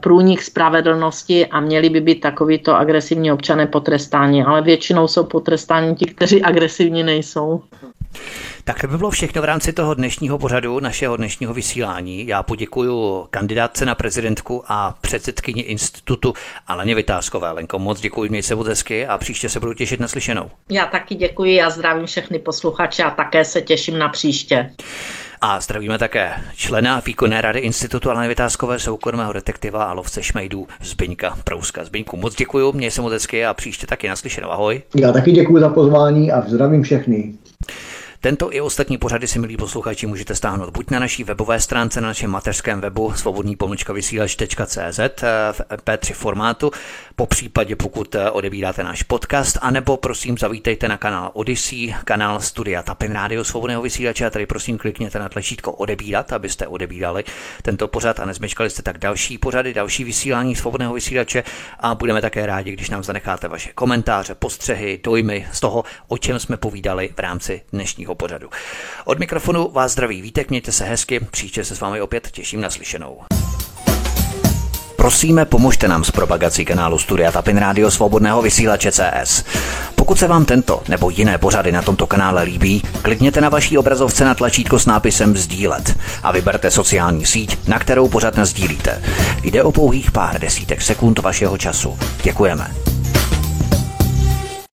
průnik spravedlnosti a měli by být takovýto agresivní občané potrestáni. Ale většinou jsou potrestáni ti, kteří agresivní nejsou. Tak to by bylo všechno v rámci toho dnešního pořadu, našeho dnešního vysílání. Já poděkuji kandidátce na prezidentku a předsedkyni institutu Aleně Vytázkové. Lenko, moc děkuji, měj se moc hezky a příště se budu těšit na slyšenou. Já taky děkuji a zdravím všechny posluchače a také se těším na příště. A zdravíme také člena výkonné rady Institutu Aleny Vytázkové, soukromého detektiva a lovce šmejdů Zbyňka Prouska. Zbyňku, moc děkuji, měj se moc a příště taky naslyšenou. Ahoj. Já taky děkuji za pozvání a zdravím všechny. Tento i ostatní pořady si, milí posluchači, můžete stáhnout buď na naší webové stránce, na našem mateřském webu svobodný pomlčka v P3 formátu, po případě pokud eh, odebíráte náš podcast, anebo prosím zavítejte na kanál Odyssey, kanál Studia Tapin Rádio Svobodného vysílače. A tady prosím klikněte na tlačítko odebírat, abyste odebírali tento pořad a nezmečkali jste tak další pořady, další vysílání Svobodného vysílače. A budeme také rádi, když nám zanecháte vaše komentáře, postřehy, dojmy z toho, o čem jsme povídali v rámci dnešního pořadu. Od mikrofonu vás zdraví Vítek, mějte se hezky, příště se s vámi opět těším na slyšenou. Prosíme, pomožte nám s propagací kanálu Studia Tapin Rádio Svobodného vysílače CS. Pokud se vám tento nebo jiné pořady na tomto kanále líbí, klikněte na vaší obrazovce na tlačítko s nápisem Sdílet a vyberte sociální síť, na kterou pořád sdílíte. Jde o pouhých pár desítek sekund vašeho času. Děkujeme.